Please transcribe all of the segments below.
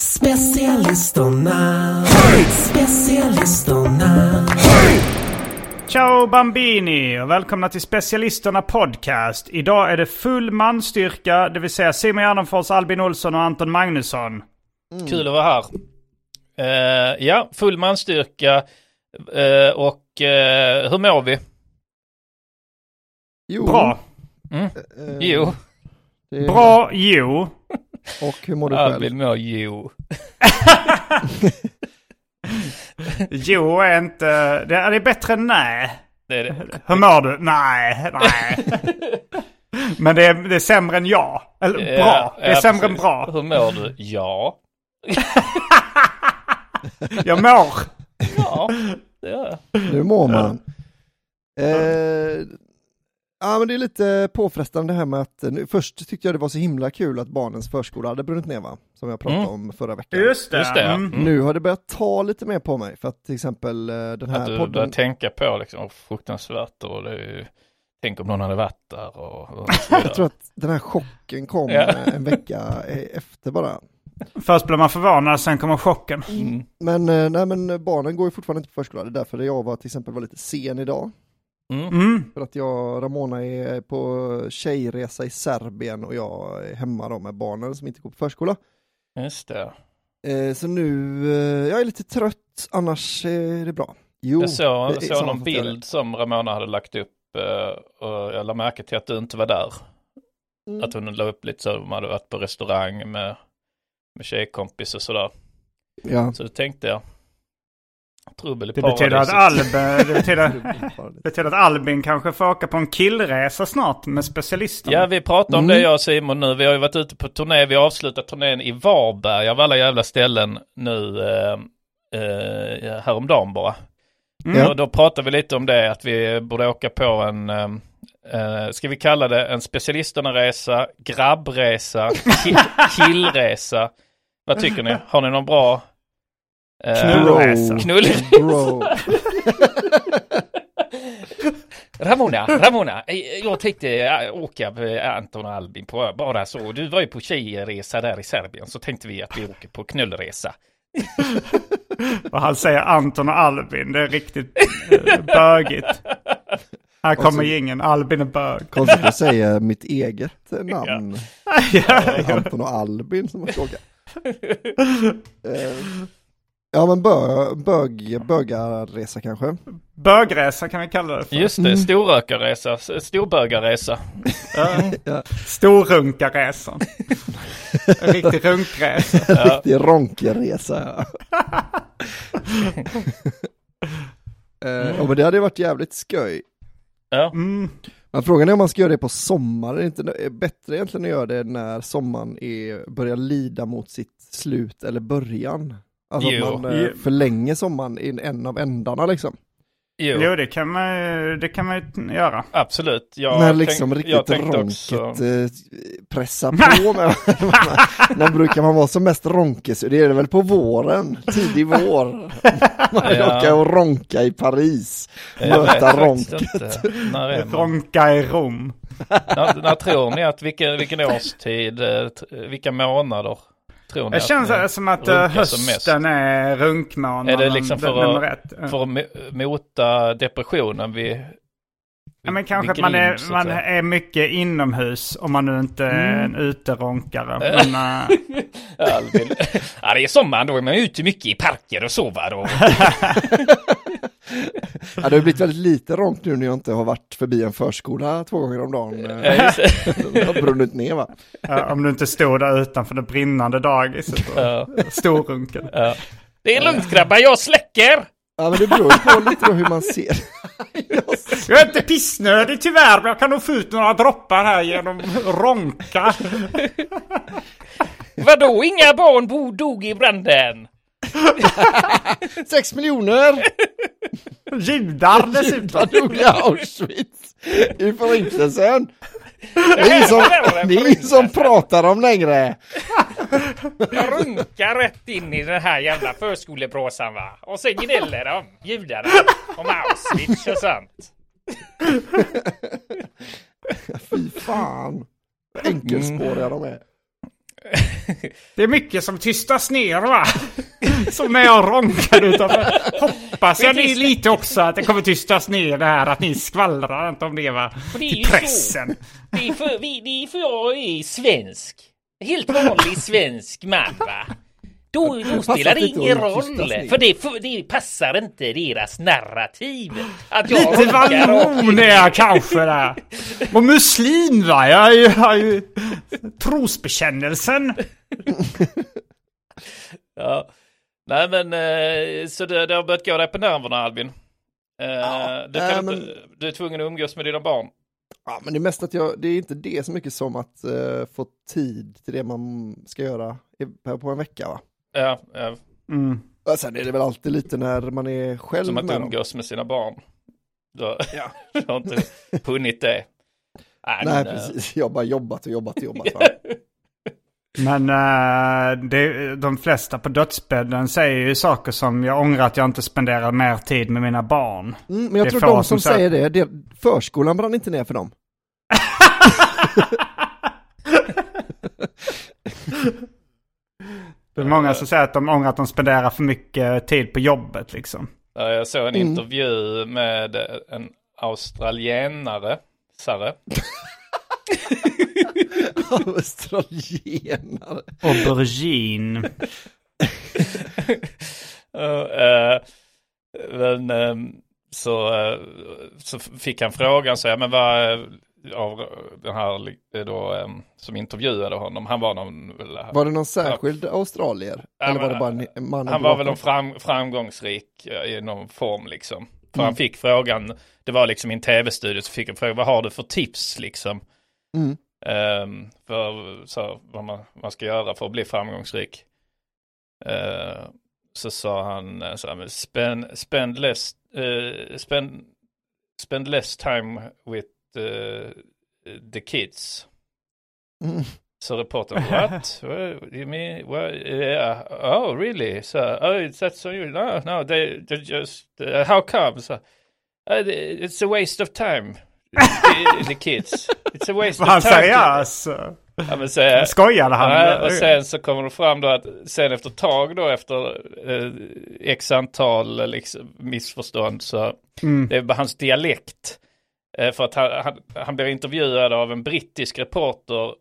Specialisterna, specialisterna. Ciao Bambini och välkomna till Specialisterna Podcast. Idag är det full manstyrka, det vill säga Simon Gärdenfors, Albin Olsson och Anton Magnusson. Kul att vara här. Eh, ja, full manstyrka. Eh, och eh, hur mår vi? Jo, Bra. Mm. Jo, Bra, jo. Och hur mår du själv? Albin mår jo. Jo är inte... Det är, bättre än nej. Det är det. Hur mår du? Nej, nej. Men det är, det är sämre än ja. Eller bra. Ja, Det är ja, sämre än precis. bra. Hur mår du? Ja. Jag mår. Ja, det gör jag. Nu mår man. Eh, ja men det är lite påfrestande det här med att, nu, först tyckte jag det var så himla kul att barnens förskola hade brunnit ner va? Som jag pratade Mm. om förra veckan. Just det. Just det. Mm. Mm. Nu har det börjat ta lite mer på mig för att till exempel eh, den här Att du podden. börjar tänka på liksom, fruktansvärt och det är ju, tänk om någon hade varit där och, och. Jag tror att den här chocken kom Ja. eh, en vecka eh, efter bara. Först blir man förvånad, sen kommer chocken. Mm. Men, eh, nej, men barnen går ju fortfarande inte på förskola, det är därför jag var till exempel var lite sen idag. Mm. Mm. För att jag och Ramona är på tjejresa i Serbien och jag är hemma då med barnen som inte går på förskola. Just det. Eh, så nu, eh, jag är lite trött, annars är det bra. Jo, Jag såg, det jag såg någon bild som Ramona hade lagt upp eh, och jag lade märke till att du inte var där. det. Mm. Att hon la upp lite så, de hade varit på restaurang med, med tjejkompis och sådär. Ja. Så då tänkte jag, trubbel i Det betyder att. Albin, det betyder, det betyder att Albin kanske får åka på en killresa snart med specialisterna. Ja, vi pratade om Mm. det jag och Simon nu. Vi har ju varit ute på turné. Vi har avslutat turnén i Varberg av alla jävla ställen nu eh, eh, häromdagen bara. Ja. Och då pratade vi lite om det, att vi borde åka på en, eh, eh, ska vi kalla det en specialisterna-resa, grabbresa, ki- killresa. Vad tycker ni? Har ni någon bra? Eh, Knullresa. Knull... Bro. Ramona, Ramona, eh, jag tänkte eh, åka med Anton och Albin på bara så. Du var ju på tjejresa där i Serbien så tänkte vi att vi åker på knullresa. Och han säger Anton och Albin. Det är riktigt bögigt. Här kommer ingen. Albin är bög. Konstigt att säga mitt eget namn. ja. Anton och Albin som har frågat. Ja men bö, bög, bögarresa kanske. Bögresa kan vi kalla det för. Just det, storrökarresa, storbögarresa. Ja. Storrunkarresan. En riktig runkresa. En riktig ronkeresa. Ja. Eh, ja, men det hade varit jävligt skoj. Ja, Mm. Men frågan är om man ska göra det på sommaren, är det inte är bättre egentligen att göra det när sommaren är, börjar lida mot sitt slut eller början? Alltså Jo. att man eh, förlänger sommaren i en av ändarna liksom. Jo, Jo, det kan man, ju- det kan man ju göra. absolut. Jag när liksom tänk- jag riktigt ronket också- eh, pressar på med När brukar man vara som mest ronkes? Det är det väl på våren, tidig vår. Man Ja. åker och ronka i Paris. Möta ronket. När? Ronka i Rom. när, när tror ni att vilken, vilken årstid, eh, vilka månader tror ni Det att känns ni som att eh, som hösten är runkmånaden. Är det liksom för att-. För att mo- mota depressionen vid, Ja, men kanske att man, är, grind, så att man är mycket inomhus om man nu inte är en uteronkare. Men, äh, Albin. Ja, det är sommar, då är man ute mycket i parker och sover och... Ja, det har blivit väldigt lite ronk nu när jag inte har varit förbi en förskola två gånger om dagen. Det. Har brunnit ner va? ja, om du inte stod där utanför det brinnande dagiset och Ja, storrunken. ja. Det är lugnt grabbar, jag släcker! Ja men det beror på lite då hur man ser. Jag är inte pissnödig tyvärr, men jag kan nog få ut några droppar här genom ronka. Vadå, inga barn bo- dog i branden? Sex miljoner! Judar dessutom. Vad dog i Auschwitz i förintelsen? Det är ingen som, det är ingen som pratar om längre. Jag runkar rätt in i den här jävla förskolebråsan va. Och sen gnäller de, judarna, om Auschwitz och sånt. Fy fan. Enkelspåriga de är. Det är mycket som tystas ner va? Som när jag ronkar utanför. Hoppas jag ni lite också att det kommer tystas ner det här att ni skvallrar inte om det va? det är Till ju så. pressen. Det är för, vi, det är för jag är svensk. Helt vanlig svensk man va. Då, då spelar det ingen roll. För det, för det passar inte deras narrativ. Att jag Lite vallon är jag kanske där. Och muslim va? Jag har ju, trosbekännelsen. Ja. Nej men eh, så det, det har börjat gå dig på nerverna Albin. Eh, du, kan äh, inte, du är tvungen att umgås med dina barn. Ja, men det är mest att jag, det är inte det så mycket som att eh, få tid till det man ska göra på en vecka va. Ja, ja, Mm. Och sen är det väl alltid lite när man är själv som att med dem. umgås med sina barn. Du, har- Ja. du har inte hunnit det. Nej, Nej men, eh, precis, jag har bara jobbat och jobbat och jobbat. Men eh, det, de flesta på dödsbädden säger ju saker som jag ångrar att jag inte spenderar mer tid med mina barn. Mm, men jag Det är tror de som som säger- det, det, förskolan brann inte ner för dem. Det är många som säger att de ångrar att de spenderar för mycket tid på jobbet liksom. Ja, jag såg en Mm. intervju med en australienare, Sare. Australienare. Aubergine. Uh, men ehm, så, eh, så fick han frågan så ja, men vad eh, av den här då ehm, som intervjuade honom, han var någon Var det någon särskild australier? Ja, Eller var det bara en man? Han var väl en fram, framgångsrik i någon form liksom. För han fick frågan, det var liksom i en tv-studio så fick han frågan, vad har du för tips liksom? Mm. Ehm, för så, vad man, man ska göra för att bli framgångsrik. Eh, så sa han eh, så här, spend, spend, less, eh, spend, spend less time with eh, the kids. Mm. Så reportern, what? what you mean? What? Yeah. Oh, really? So, oh, that's so you? No, no, they, they just, uh, how come? So, uh, it's a waste of time. The, the kids. It's a waste Var of han time. seriös? Ja, men så, Skojade han? Och sen så kommer det fram då att sen efter ett tag då efter eh, x antal liksom, missförstånd så Mm. det är bara hans dialekt. Eh, för att han, han, han blir intervjuad av en brittisk reporter.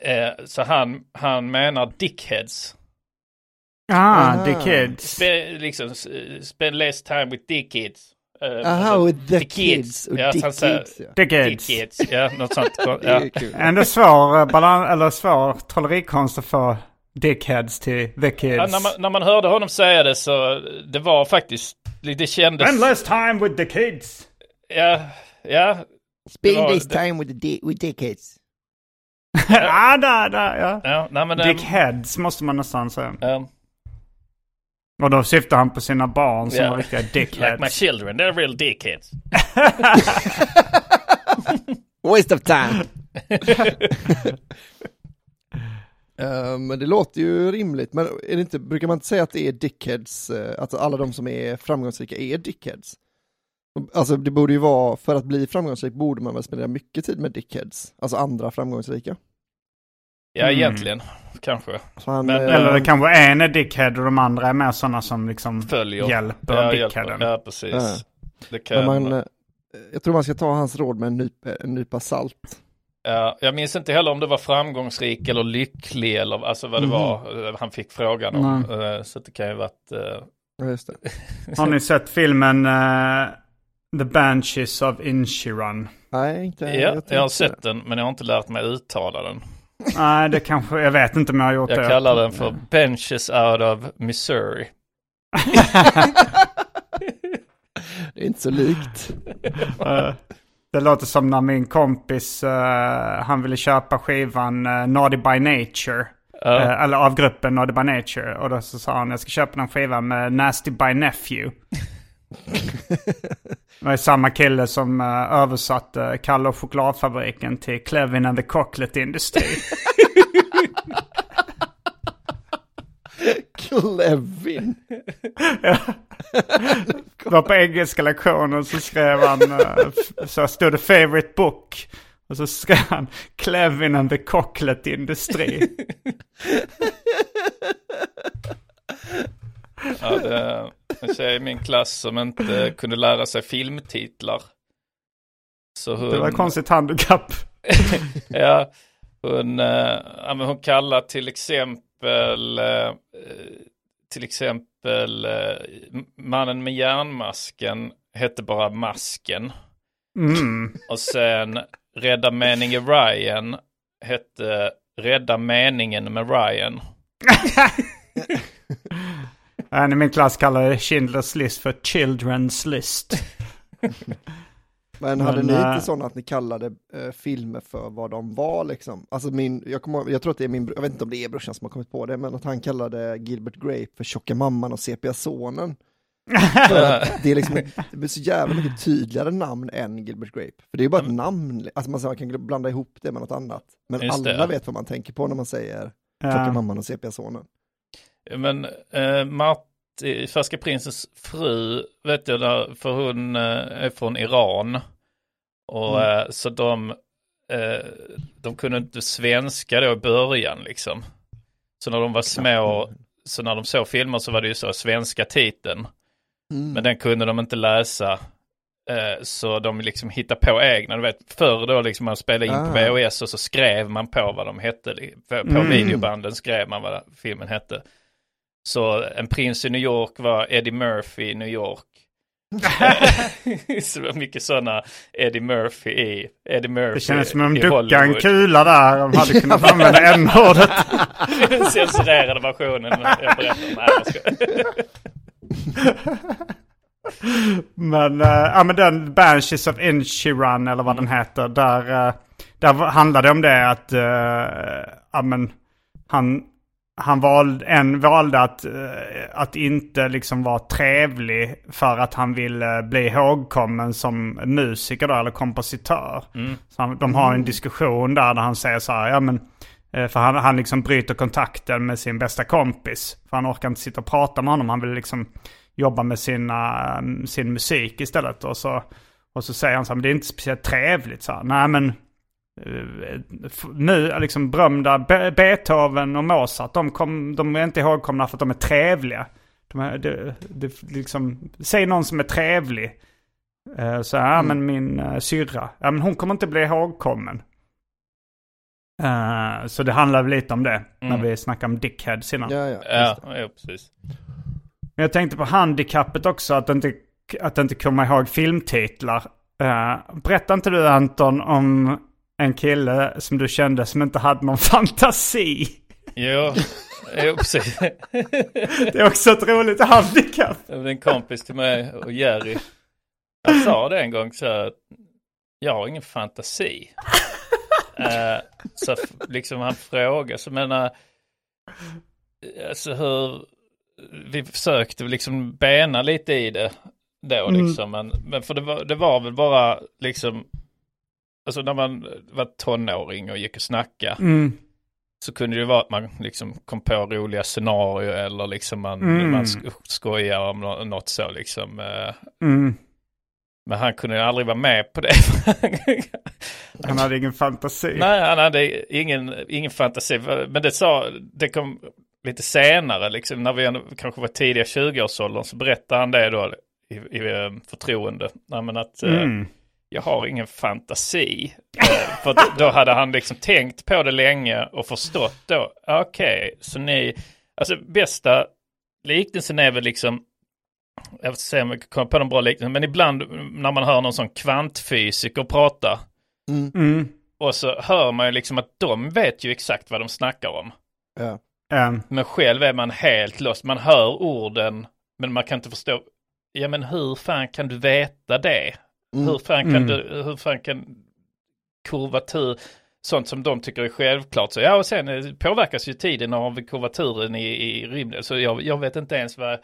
Eh, så han, han menar dickheads. Ah, the kids. Spe, liksom, spend less time with dickheads. Eh, Aha, alltså, with the the kids. Och Ja, säger- kids. Ja. The kids. Dickheads, ja, något sånt. Ja. Ändå svår eh, balans, eller svår trollerikonst att få dickheads till the kids. Ja, när, man, när man hörde honom säga det så det var faktiskt, det kändes... Endless time with the kids. Ja, ja. Spend this det- time with, the di- with dickheads. ja, där, där, ja. ja nej, men, Dickheads måste man nästan säga. ehm, Och då syftar han på sina barn som Ja. var riktiga Like my dickheads. children, they're real dickheads. Waste of time. Eh, men det låter ju rimligt, men är det inte, brukar man inte säga att det är dickheads, uh, att alla de som är framgångsrika är dickheads? Alltså det borde ju vara, för att bli framgångsrik borde man väl spendera mycket tid med dickheads, alltså andra framgångsrika. Ja, Mm. egentligen. Kanske. Han, Men- eh, Eller det kanske en är dickhead och de andra är mer sådana som liksom Följer. hjälper ja, dickheaden. hjälper. Ja, precis. Ja. Det kan... men man, eh, jag tror man ska ta hans råd med en nypa, en nypa salt. Ja, jag minns inte heller om det var framgångsrik eller lycklig eller alltså vad det Mhm. var eh, han fick frågan om. Eh, Så det kan ju varit... eh, just det. Har ni sett filmen eh, The Banshees of Inisherin? Nej, inte Ja, jag jag har sett den men jag har inte lärt mig uttala den. Nej, det kanske, jag vet inte om jag har gjort det. Jag kallar den för Benches out of Missouri. Det är inte så likt. Eh, Det låter som när min kompis, eh, han ville köpa skivan uh, Naughty by Nature. Eh, eller av gruppen Naughty by Nature. Och då så sa han, jag ska köpa den skivan med Nasty by Nephew. det var samma kille som uh, översatte Kalle och chokladfabriken till Clevin and the Chocolate Industry. Clevin. Det var på engelska lektionen så skrev han, eh, så stod det favorite book. Och så skrev han Clevin and the Chocolate Industry. Ja, det, en tjej i min klass som inte kunde lära sig filmtitlar. Så hon, Det var ett konstigt handikapp. ja, hon, eh, ja, men hon kallar till exempel, eh, till exempel eh, mannen med järnmasken hette bara Masken. Mm. Och sen Rädda meningen Ryan hette Rädda meningen med Ryan. En i min klass kallade Schindler's list för Children's list. Men hade Men, ni äh, inte sådana att ni kallade eh, filmer för vad de var liksom? Alltså min, jag, kommer, jag tror att det är min, jag vet inte om det är brorsan som har kommit på det, men att han kallade Gilbert Grape för Tjocka mamman och Sepiga sonen. Det är liksom, det blir så jävla mycket tydligare namn än Gilbert Grape. För det är ju bara ett namn, alltså man, man kan blanda ihop det med något annat. Men Just det. alla vet vad man tänker på när man säger Tjocka Ja. mamman och Sepiga sonen. Men eh, Marti, Färska Prinsens fru vet jag där, för hon eh, är från Iran. Och eh, så de, eh, de kunde inte svenska då i början liksom. Så när de var små, så när de såg filmer så var det ju så svenska titeln. Mm. Men den kunde de inte läsa. Så de liksom hittade på egna. Du vet, förr då liksom man spelade in på Ah. VHS och så skrev man på vad de hette. På Mm. videobanden skrev man vad filmen hette. Så En prins i New York var Eddie Murphy i New York. så det var mycket sådana Eddie Murphy i Eddie Murphy Det kändes som om de duckade en kula där. De hade kunnat använda n-ordet. Den censurerade versionen. Jag berättar Men, uh, ja men den Banshees of Inisherin eller vad den heter. Där, uh, där handlade det om det att, uh, ja men han, han valde, en valde att, eh, att inte liksom vara trevlig för att han ville bli ihågkommen som musiker då, eller kompositör. Så han, de har en diskussion där, där han säger så här, ja men eh, för han, han liksom bryter kontakten med sin bästa kompis. För han orkar inte sitta och prata med honom. Han vill liksom jobba med sina, mm, sin musik istället. Och så, och så säger han så här, men det är inte speciellt trevligt. Så här, Nej men nu liksom berömda Be- Beethoven och Mozart, de, kom, de är inte ihågkomna för att de är trevliga. De är, det, det, liksom, säg någon som är trevlig. Eh, Så ja, men min uh, syrra, ja men hon kommer inte bli ihågkommen. Eh, så det handlar väl lite om det, när Mm. vi snackade om dickheads innan. Ja, ja. Ja, ja, precis. Men jag tänkte på handikappet också, att inte, att inte komma ihåg filmtitlar. Uh, berätta inte du Anton om en kille som du kände som inte hade någon fantasi? Jo, jo precis. Det är också ett roligt handikapp. Det var en kompis till mig och Jerry. Han sa det en gång så här, att jag har ingen fantasi. Eh, så liksom han frågar, så menar, alltså hur, vi försökte liksom bena lite i det då Mm. liksom. Men, men för det var, det var väl bara liksom, alltså när man var tonåring och gick och snacka Mm. så kunde det vara att man liksom kom på roliga scenarier eller liksom man, Mm. man sk- skojar om nå- något så liksom. eh, Mm. Men han kunde aldrig vara med på det. Han hade ingen fantasi. Nej, han hade ingen, ingen fantasi. Men det sa, det kom lite senare, liksom, när vi ändå kanske var tidiga 20-årsåldern, så berättade han det då i, i eh, förtroende. Nej, men att eh, Mm. Jag har ingen fantasi. Eh, för då hade han liksom tänkt på det länge och förstått då, okej, så ni, alltså bästa liknelsen är väl liksom, jag får se om jag kommer på någon bra liknelse, men ibland när man hör någon sån kvantfysiker prata, Mm. och så hör man ju liksom att de vet ju exakt vad de snackar om. Ja. Um, Men själv är man helt lost. Man hör orden, men man kan inte förstå. Ja, men hur fan kan du veta det? Mm. Hur fan kan Mm. du, hur fan kan kurvatur, sånt som de tycker är självklart. Så ja, och sen eh, påverkas ju tiden av kurvaturen i, i rymden. Så jag, jag vet inte ens vad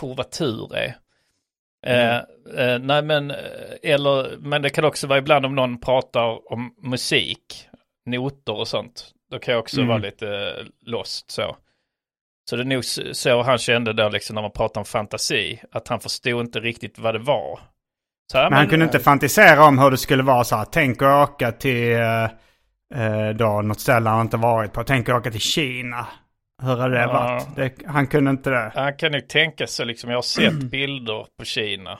kurvatur är. Eh, eh, nej men, eh, eller, men det kan också vara ibland om någon pratar om musik, noter och sånt. Då kan jag också Mm. vara lite eh, lost så. Så det är nog så han kände då liksom när man pratar om fantasi, att han förstod inte riktigt vad det var. Så, ja, men han kunde inte fantisera om hur det skulle vara så här. Tänk att åka till eh, eh, då, något ställe han inte varit på. Tänk att åka till Kina. Hur hade det Ja. varit? Det, han kunde inte det. Han kan ju tänka sig liksom, jag har sett bilder på Kina.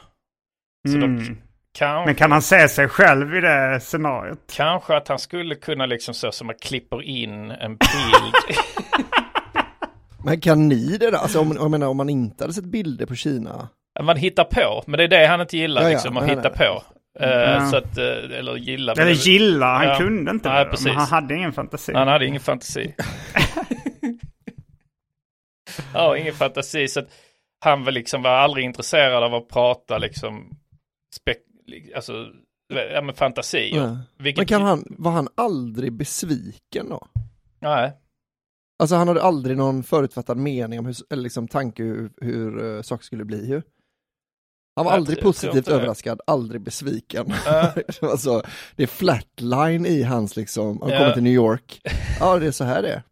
Så Mm. då kan, Men kan han se sig själv i det scenariot? kanske att han skulle kunna liksom så som man klipper in en bild. Men kan ni det då? Alltså om, jag menar om man inte hade sett bilder på Kina? Man hittar på, men det är det han inte gillar Ja, ja. liksom, att Nej, hitta nej. på. Ja. Så att, eh, eller gilla. Eller gilla, han Ja. kunde inte Nej, det. Men han hade ingen fantasi. Han hade ingen fantasi. ja, ingen fantasi. Så att han var liksom var aldrig intresserad av att prata liksom, spek alltså, ja men fantasi. Ja. Vilket, Men kan han, var han aldrig besviken då? Nej, Alltså han hade aldrig någon förutfattad mening om hur, eller liksom tanke hur, hur uh, saker skulle bli ju. Han var Jag aldrig positivt överraskad, aldrig besviken. Ja. alltså, det är flatline i hans liksom, han Ja. kommer till New York. Ja, det är så här det är.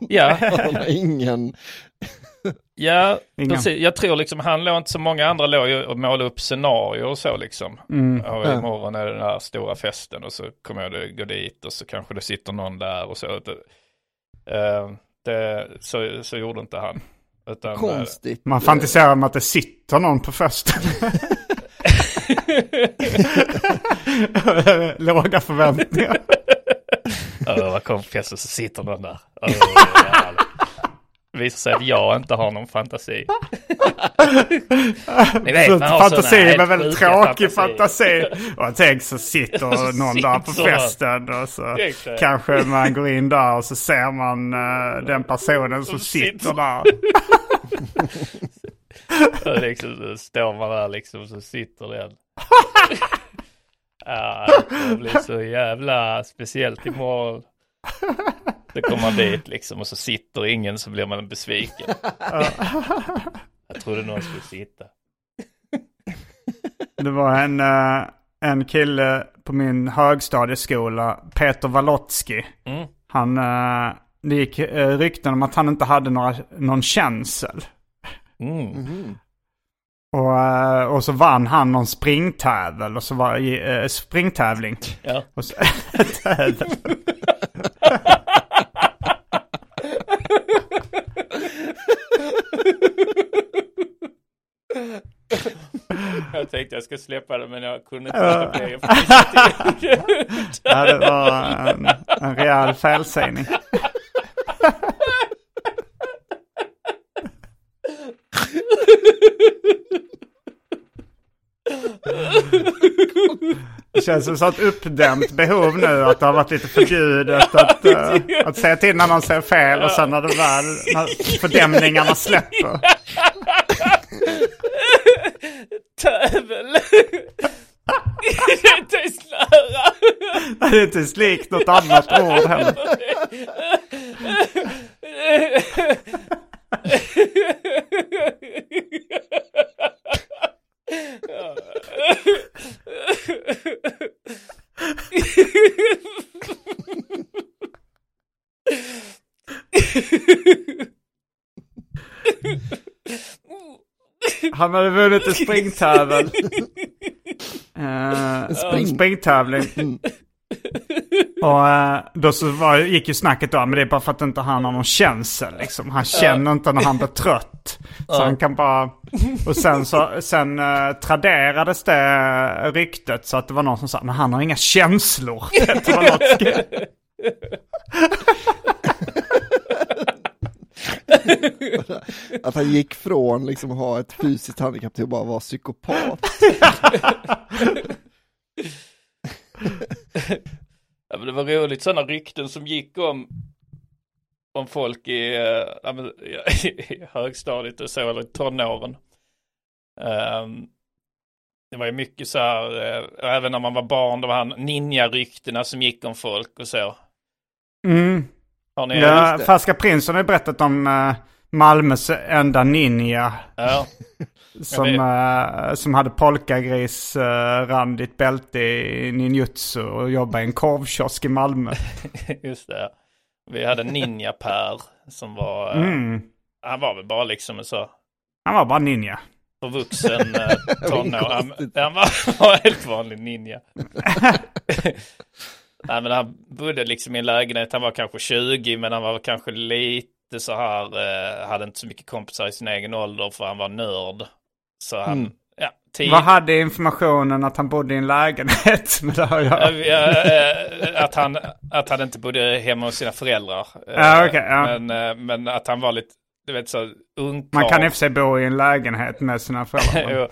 ja, Han har ingen, ja Ingen. precis. Jag tror liksom han låg inte som många andra låg ju och målade upp scenarier och så liksom. Mm. Och Ja. imorgon är det den här stora festen och så kommer jag att gå dit och så kanske det sitter någon där och så. Eh, det, så, så gjorde inte han. Utan, konstigt. Man fantiserar om att det sitter någon på festen. Låga förväntningar. Ja, vad kom festen så sitter någon där. Öh. Visar sig att jag inte har någon fantasi. Ni vet, Så man har fantasi väl väldigt tråkig fantasier. fantasi. Och tänk så sitter någon där på sitter festen och så Exakt. kanske man går in där och så ser man eh, den personen som Som sitter sitter. där. Och liksom, så står man där liksom så sitter den. Ja, det blir så jävla speciellt imorgon. Då kommer man dit liksom och så sitter ingen så blir man besviken. Jag trodde någon skulle sitta. Det var en, eh, en kille på min högstadieskola, Peter Walotski. Mm. Han, eh, det gick eh, rykten om att han inte hade några, någon känsel. Mm. Mhm. Och, eh, och så vann han någon springtävel och så var uh, springtävling. Ja. Och så, tävel. Jag tänkte jag ska släppa det men jag kunde inte låta bli. Ja, det var en, en rejäl felsägning. Känns som ett uppdämt behov nu att det har varit lite förbjudet att, eh, att säga till när någon säger fel och sen när det väl, när fördämningarna släpper. Tövel! Det är inte ens nära. Det är inte ens likt något annat ord heller. Han hade vunnit en springtävling. En spring- springtävling. Mm. Och eh, då så var, gick ju snacket då, men det är bara för att inte han har någon känsel liksom. Han känner inte när han blir trött. Så han kan bara... Och sen så sen uh, traderades det ryktet så att det var någon som sa, men han har inga känslor. Att han gick från liksom att ha ett fysiskt handikapp till att bara vara psykopat. Ja, men det var roligt sådana rykten som gick om om folk i, men, i högstadiet och så, eller i tonåren. Ehm, det var ju mycket så här, eh, även när man var barn, det var han ninja-ryktena som gick om folk och så. Mm. Ja. Färska Prinsen har ju berättat om uh, Malmös enda ninja. Ja, Som, eh, som hade polkagris, uh, randigt bälte i ninjutsu och jobbade i en korvkiosk i Malmö. just det. Vi hade Ninja-Per som var, eh, Mm. han var väl bara liksom så Han var bara ninja. förvuxen eh, tonår. Han, han var, var helt vanlig ninja. Nej men han bodde liksom i en lägenhet, han var kanske 20 men han var kanske lite så här, eh, hade inte så mycket kompisar i sin egen ålder för han var nörd. Så han, Mm. ja, tid, Vad hade informationen att han bodde i en lägenhet med det här att? Eh, eh, att, han, att han inte bodde hemma hos sina föräldrar. Eh, Ja, okej, ja. men, men att han var lite, du vet så ungkarl. Man kan i och för sig bo i en lägenhet med sina föräldrar. Jo.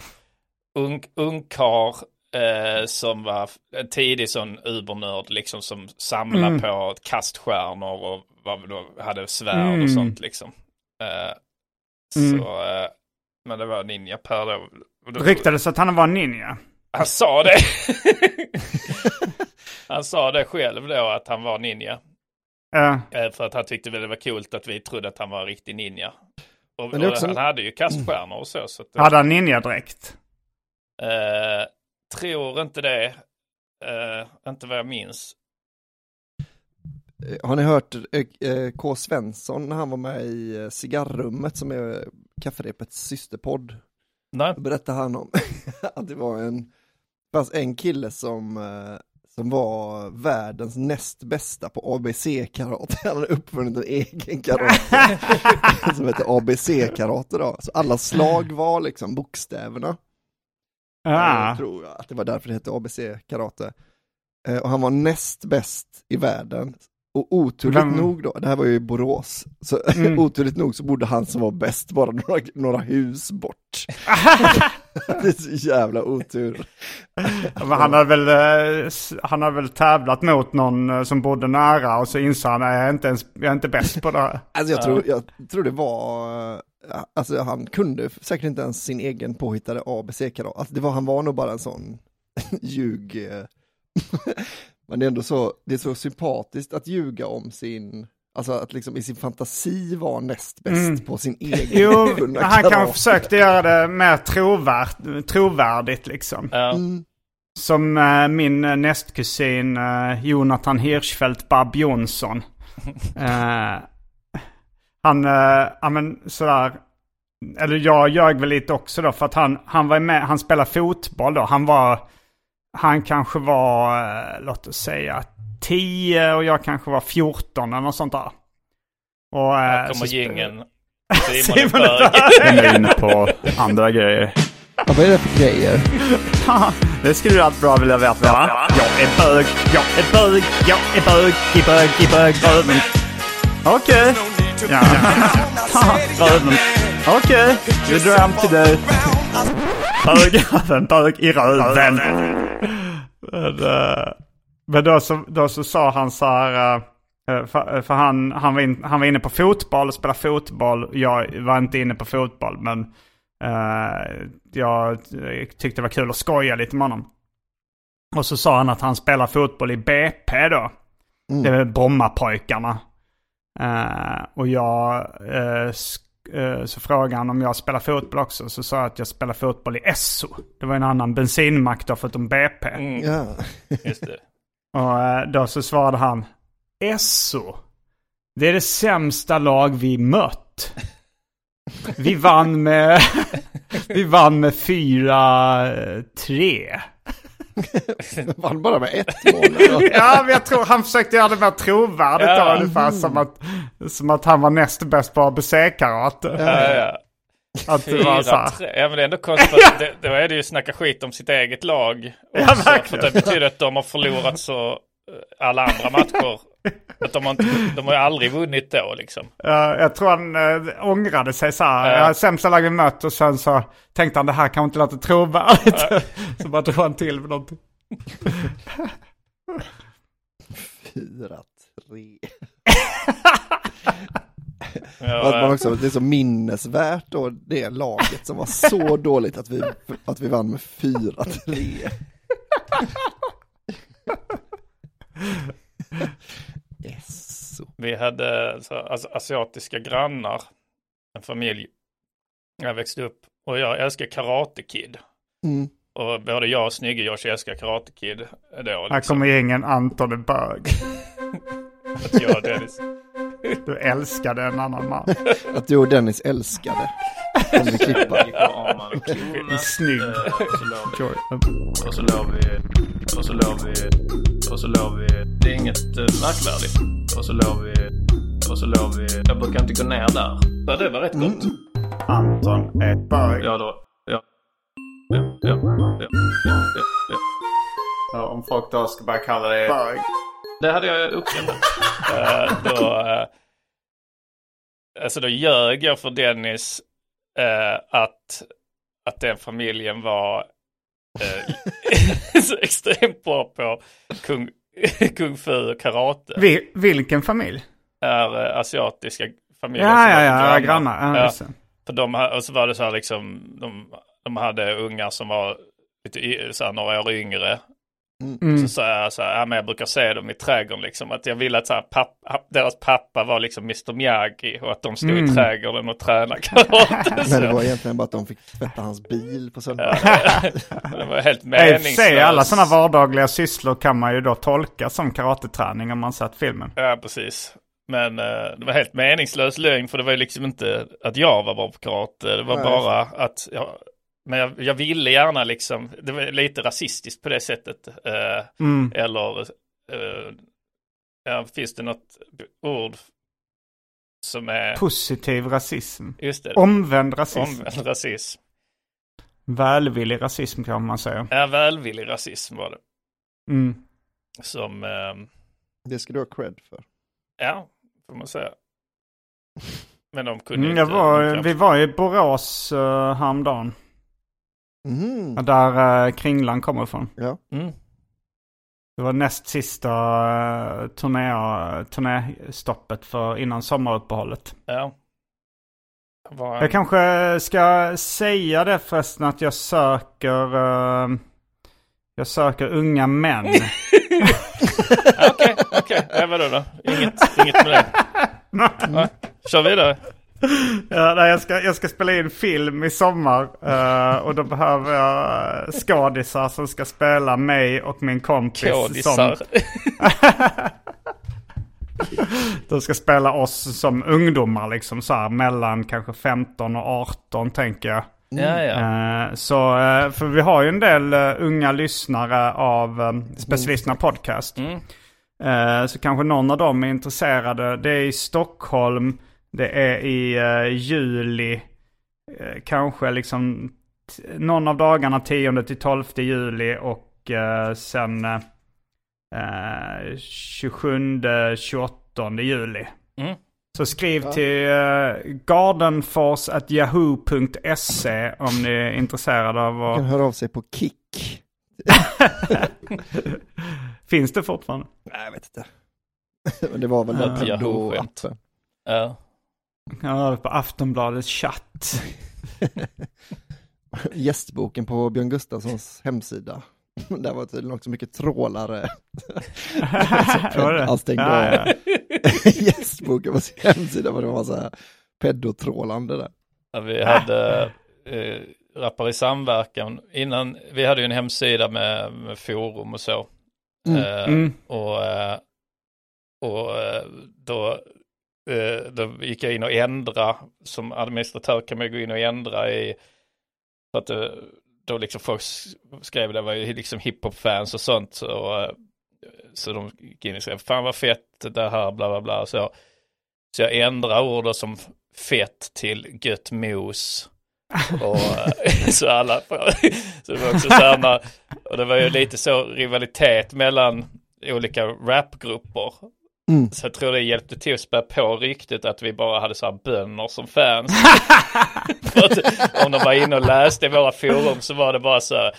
Eh, som var en tidig sån ubernörd liksom som samlade Mm. på kaststjärnor och vad då, hade svärd Mm. och sånt liksom. Eh, Mm. Så, eh, men det var Ninja Per då. Då- Ryktades att han var ninja. Han sa det. han sa det själv då att han var ninja. Ja. Eh, För att han tyckte väl det var coolt att vi trodde att han var en riktig ninja. Och, Men det är och också- han hade ju kaststjärnor och så. så att, hade han ninjadräkt? Eh, tror inte det. Eh, inte vad jag minns. Eh, Har ni hört eh, K. Svensson när han var med i Cigarrummet som är Kafferepets systerpodd? Nej. Då berättade han om att det var en, fanns en kille som, som var världens näst bästa på ABC-karate. Han hade uppfunnit en egen karate som hette ABC-karate då. Så alla slag var liksom bokstäverna. Ah. Eh, jag tror jag att det var därför det hette ABC-karate. Eh, och han var näst bäst i världen. Och oturligt Vem- nog då, det här var ju i Borås, så Mm. oturligt nog så bodde han som var bäst bara några, några hus bort. det är så jävla otur. Men han hade väl, eh, han hade väl tävlat mot någon eh, som bodde nära och så insåg han att jag är inte, ens, jag är inte bäst på det här. Alltså jag tror, jag tror det var, eh, alltså han kunde säkert inte ens sin egen påhittade ABC-karate. Alltså det var, han var nog bara en sån ljug. Men det är ändå så, det är så sympatiskt att ljuga om sin, alltså att liksom i sin fantasi vara näst bäst Mm. på sin egen Jo, han kanske försökte göra det mer trovärd, trovärdigt liksom. Ja. Mm. Som eh, min nästkusin eh, Jonathan Hirschfeldt Bab Jonsson. Eh, han, ja men sådär, eller jag ljög väl lite också då för att han, han var med, han spelade fotboll då. Han var, han kanske var, eh, låt oss säga 10 och jag kanske var 14 eller något sånt där. Och, eh, Här så kommer gingen. Simon Simon är bög. bög. Nu är inne på andra grejer. Ja, vad är det för grejer? Det skulle du allt bra vilja veta va? Jag är bög, jag är bög, jag är bög, i bög, i bög, röven. Okej. Ja. röven. Okej, vi drar hem till dig. Bög, bög i röven. Men, eh, men då, så, då så sa han så här, eh, för, för han, han, var in, han var inne på fotboll och spelade fotboll. Jag var inte inne på fotboll men eh, jag tyckte det var kul att skoja lite med honom. Och så sa han att han spelar fotboll i BP då. Det är Brommapojkarna. Eh, och jag, eh, eh, så frågade han om jag spelar fotboll också. Så sa jag att jag spelar fotboll i Esso. Det var en annan bensinmack då förutom BP. Mm, Ja. just det. Och eh, då så svarade han Esso. Det är det sämsta lag vi mött. Vi vann med, vi vann med 4-3. Vann bara med ett mål. Ja, men jag tror han försökte göra det mer trovärdigt Ja. då, ungefär som att, som att han var näst bäst på ABC-karate. Ja, ja. Att det var så här. 4-3. Ja men det är ändå konstigt att det, då är det ju snacka skit om sitt eget lag. Ja, också, för verkligen. det betyder att de har förlorat så eh, alla andra matcher. Att de har, inte, de har ju aldrig vunnit då liksom. Ja, jag tror han äh, ångrade sig så här. Ja. Sämsta lag vi mött och sen så tänkte han det här kan inte låta trovärdigt. så bara drog han till med någonting. Fyra, tre. Ja, att man också, det är så minnesvärt då, det laget som var så dåligt att vi, att vi vann med fyra, tre. Yes. vi hade så, alltså, asiatiska grannar. En familj. Jag växte upp och jag älskar Karate Kid. Mm. Och både jag och snygge Josh älskar Karate Kid. Då, Här liksom. kommer gängen Anton är bög. Att jag och Dennis. Du älskade en annan man. Att du och Dennis älskade. Den vi klippa. En snygg. Och så låg vi, och så låg vi, och så låg vi, det är inget uh, märkvärdigt. Och så låg vi, och så låg vi, jag brukar inte gå ner där. Ja, det var rätt gott. Anton är bög. Ja, då, ja. Ja, ja, ja, ja, ja, ja. Ja, om folk då ska börja kalla det bög. Det hade jag uppskattat. uh, då, uh, alltså då ljög jag för Dennis eh, att, att den familjen var eh, så extremt bra på kung, kung fu och karate. Vi, vilken familj? är eh, asiatiska familjer. Ja, ja, ja, grannar. Ja. För de, och så var det så här liksom, de, de hade ungar som var lite så här, några år yngre. Mm. Så sa jag så här, ja, men jag brukar se dem i trädgården liksom. Att jag ville att så här, papp, deras pappa var liksom Mr Miyagi och att de stod Mm. i trädgården och tränade karate. Men det var egentligen bara att de fick tvätta hans bil på söndag. det var helt meningslöst. alla sådana vardagliga sysslor kan man ju då tolka som karateträning om man sett filmen. Ja, precis. Men eh, det var helt meningslös lögn för det var ju liksom inte att jag var bra på karate. Det var Nej. bara att jag, men jag, jag ville gärna liksom, det var lite rasistiskt på det sättet. Eh, Mm. eller eh, ja, finns det något ord som är, Positiv rasism. just det, Omvänd rasism. omvänd rasism. Välvillig rasism kan man säga. Ja, välvillig rasism var det. Mm. Som, eh, Det ska du ha cred för. ja, får man säga. Men de kunde Mm, inte. jag var, vi var i Borås uh, häromdagen. Mhm. Där uh, Kringlan kommer ifrån. Ja. Mm. Det var näst sista uh, turné, turnéstoppet för innan sommaruppehållet. Ja. Var Jag kanske ska säga det förresten att jag söker eh, jag söker unga män. Okej, okej. Ja, vadå då? Inget, inget med det. Ja, kör vidare. ja, nej, jag, ska, jag ska spela in film i sommar eh, och då behöver jag eh, skådisar som ska spela mig och min kompis. Kodisar. Som, de ska spela oss som ungdomar liksom så här mellan kanske 15 och 18 tänker jag. Ja, ja. Eh, Så, för vi har ju en del unga lyssnare av Specialisterna Podcast. Mm. Så kanske någon av dem är intresserade. Det är i Stockholm, det är i eh, juli, eh, kanske liksom någon av dagarna 10 till 12 juli och eh, sen eh, eh, 27-28 juli. Mm. Så skriv till uh, gardenfors.yahoo.se om ni är intresserade av Man kan att... höra av sig på Kick. Finns det fortfarande? Nej, jag vet inte. Men det var väl Något den Yahoo-skämt. Yahoo-appen. Ja. Ja, på Aftonbladets chatt. Gästboken på Björn Gustafssons hemsida. Där var tydligen också mycket trålare. Var det? Han stängde ja. gästboken på sin hemsida var det var så här pedotrålande där. Ja, Vi hade eh, Rappar i samverkan innan. Vi hade ju en hemsida med, med forum och så. Mm. Eh, Mm. Och, eh, och eh, då eh, då gick jag in och ändra, som administratör kan man gå in och ändra i, så att eh, då liksom folk skrev det var ju liksom hiphop-fans och sånt. Så, eh, så de gick in och skrev, fan vad fett det här, bla bla bla. Så jag, så jag ändrade ord som fett till gött mos. Och eh, så alla, så det var också så här och det var ju lite så rivalitet mellan olika rapgrupper. Mm. Så jag tror det hjälpte till att spä på ryktet att vi bara hade så här bönder som fans. Att om de var inne och läste i våra forum så var det bara så här,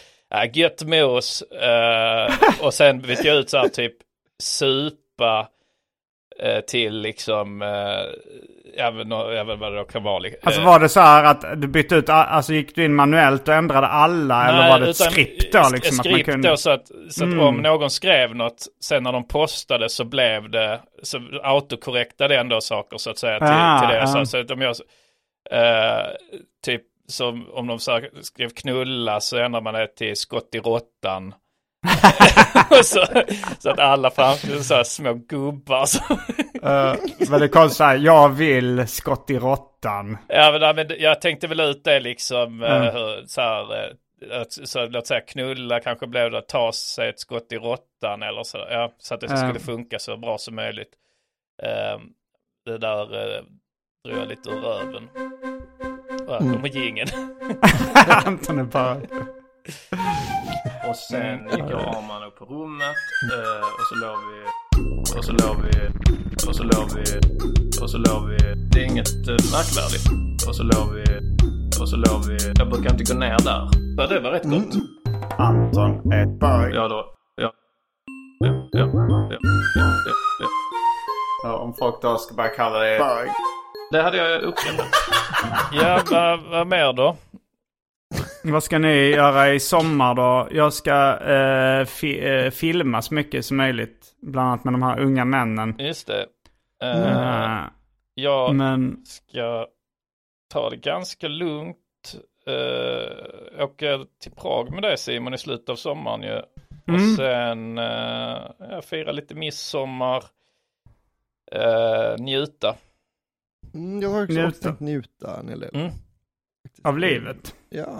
äh, gött mos. eh, och sen bytte jag ut så här typ supa till liksom, jag, vet, jag vet vad det då kan vara. Alltså eh, var det så här att du bytte ut, alltså gick du in manuellt och ändrade alla eller var det ett skript då liksom? Skript att man kunde... då så att, så att Mm. om någon skrev något, sen när de postade så blev det, så autokorrektade ändå saker så att säga till, Ah, till det. ah. Så, så att om jag, eh, typ som om de så skrev knulla så ändrar man det till skott i råttan. Och så, så att alla framstod så här små gubbar. Så, Uh, men det kom så här, jag vill skott i råttan. ja, men, men jag tänkte väl ut det liksom, eh, Mm. hur, så här, eh, att, så, låt säga knulla kanske blev det att ta sig ett skott i råttan eller så. Ja, så att det Mm. skulle funka så bra som möjligt. Eh, det där uh, drog jag lite ur röven. Ja, Mm. mm. gingen. Anton är bara... Och sen gick jag och Arman upp på rummet eh, och så låg vi och så låg vi och så låg vi och så låg vi. Det är inget eh, märkvärdigt. Och så låg vi och så låg vi. Jag brukar inte gå ner där. Ja, det var rätt gott. Anton är bög. Ja då. Ja. Ja, ja, ja, ja, ja, ja. Ja, om folk då ska börja kalla det bög. Det hade jag uppskattat. ja, vad, vad mer då? Vad ska ni göra i sommar då? Jag ska eh, fi- eh, filma så mycket som möjligt. Bland annat med de här unga männen. Just det. Eh, Eh, jag men ska ta det ganska lugnt. Uh, åka till Prag med dig Simon i slutet av sommaren ju. Och Mm. sen uh, ja, fira lite midsommar. Uh, njuta. Mm, jag har också Njuta. tänkt njuta en hel del. Mm. av livet. Ja.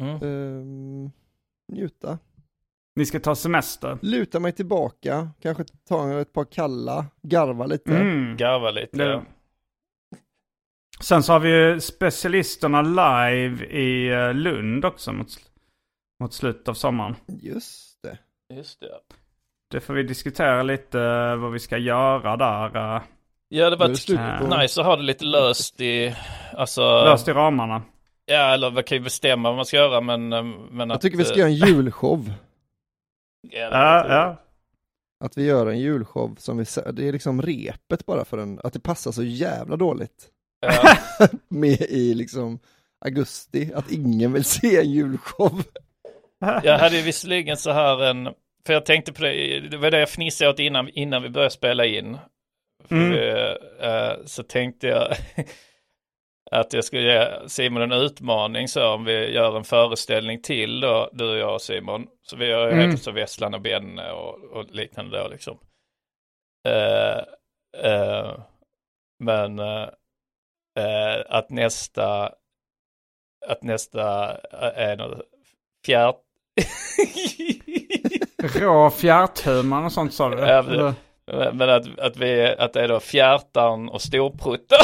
today. Ehm, njuta. Ni ska ta semester. Luta mig tillbaka, kanske ta ett par kalla, garva lite. Mm. Garva lite. Det- ja. Sen så har vi ju specialisterna live i eh, Lund också mot, sl- mot slutet av sommaren. Just det. Just det. Det får vi diskutera lite eh, vad vi ska göra där. eh, Ja, det var på- nice att ha det lite löst i, alltså, Löst i ramarna. Ja, eller man kan ju bestämma vad man ska göra, men, eh, men Jag att, tycker vi ska eh, göra en julshow. ja, Ja. Att vi gör en julshow som vi, det är liksom repet bara för en, att det passar så jävla dåligt. ja. Med i liksom augusti, att ingen vill se en julshow. Jag hade ju visserligen så här en, för jag tänkte på det, det var det jag fnissade åt innan, innan vi började spela in. För Mm. vi, eh, så tänkte jag att jag skulle ge Simon en utmaning så om vi gör en föreställning till då, du och jag och Simon. Så vi ju Mm. så Vesslan och Benne och, och liknande då liksom. Eh, eh, men eh, att nästa, att nästa är något fjärt... Rå fjärthumor och sånt sa du? Men- att, att, vi, att det är då fjärtan och storpruttar.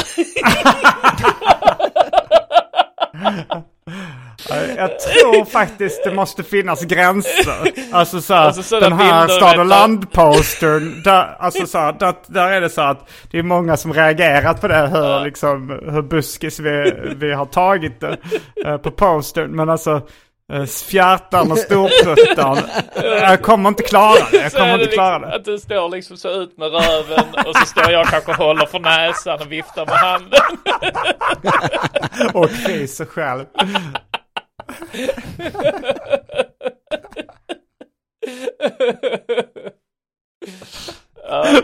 Jag tror faktiskt det måste finnas gränser. Alltså så här, Alltså den här stad och land-postern. Där, alltså så här, där, där är det så att det är många som reagerat på det. Hur, liksom, hur buskis vi, vi har tagit det eh, på postern. Men alltså fjärtan och storpruttan. Jag kommer inte klara det. Jag kommer det inte klara liksom, det. Att du står liksom så ut med röven och så står jag kanske och håller för näsan och viftar med handen. Och fiser själv.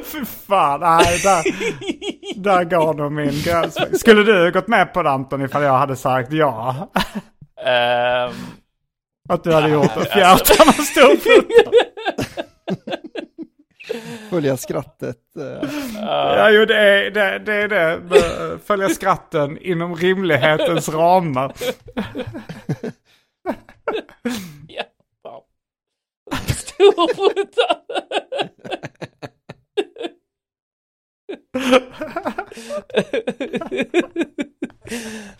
Fy fan, nej där, där går nog min gräns. Skulle du gått med på det Anton ifall jag hade sagt ja? Ehm, Att du hade gjort det? alltså- Fjärtan och storpruttan. Följa skrattet. eh. Ja, jo det är det. det, är det. Men, Följa skratten inom rimlighetens ramar. ja.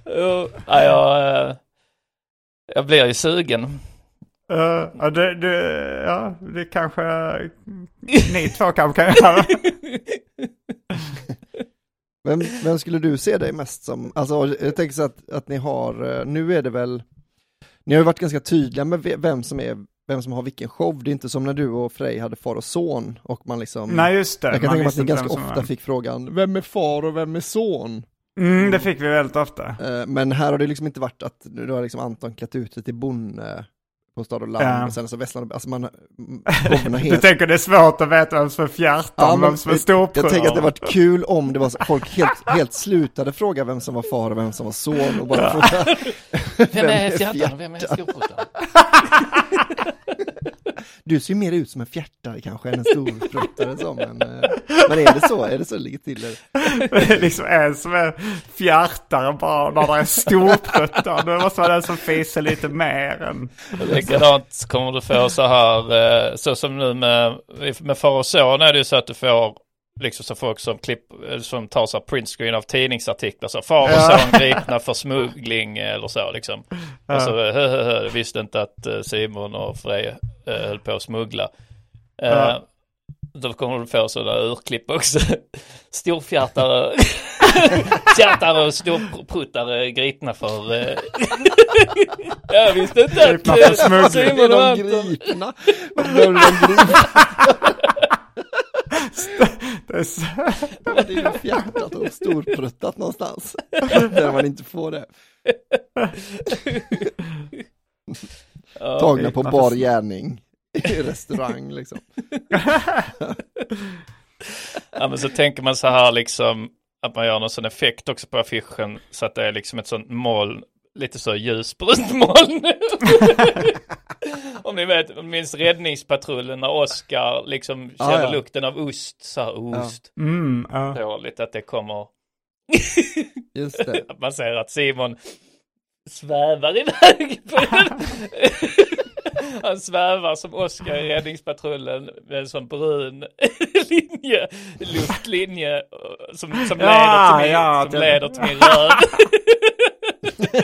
Jo, ja, jag, eh, jag blir ju sugen. Uh, ja, det, det, ja, det kanske ni två kanske kan göra. Vem, vem skulle du se dig mest som? Alltså jag tänker så att, att ni har, eh, nu är det väl, ni har ju varit ganska tydliga med ve- vem som är, vem som har vilken show. Det är inte som när du och Frej hade far och son och man liksom, Nej just det. jag kan man tänka mig att ni ganska ofta fick frågan, vem är far och vem är son? Mm, det fick vi väldigt ofta. Eh, Men här har det liksom inte varit att, nu har liksom Anton klätt ut sig till bonde på stad och land Ja. och sen så Västland, alltså man, Du tänker det är svårt att veta vem som är fjärtan Ja, och vem som är jag- storpruttan. Jag tänker att det varit kul om det var så, folk helt, helt slutade fråga vem som var far och vem som var son och bara fråga Vem är fjärtan? Vem är storpruttan? Du ser ju mer ut som en fjärtare kanske än en storpruttare så, men, eh, men är det så? Är det så det ligger till? eller? Är liksom en som är fjärtare bara när det är storpruttan. Det måste vara den som fiser lite mer än... Likadant kommer du få så här, eh, så som nu med, med far och son är det ju så att du får liksom så folk som, klipp, eh, som tar så här printscreen av tidningsartiklar. Så far och son gripna för smuggling eller så liksom. Och så hö, hö, hö, visste inte att eh, Simon och Frej eh, höll på att smuggla. Ja. Då kommer du få sådana urklipp också. Storfjärtare, fjärtare och storpruttare gripna för... Eh... Jag visste inte att Gripna för smuggling. Är de gripna? Behöver de gripna? Det är så... Det är ju fjärtat och storpruttat någonstans. Där man inte får det. Tagna på bar gärning i restaurang liksom. Ja men så tänker man så här liksom att man gör någon sån effekt också på affischen så att det är liksom ett sånt moln, lite så ljusbrunt moln. Om ni vet, om ni minns räddningspatrullen när Oscar liksom Ah, känner ja. lukten av ost, så här ost. Mm, ja. Dåligt att det kommer, Just det. att man ser att Simon svävar iväg. Han svävar som Oscar i räddningspatrullen med en sån brun linje, luftlinje som, som, Ja, leder, till min, ja, som det- leder till min röv.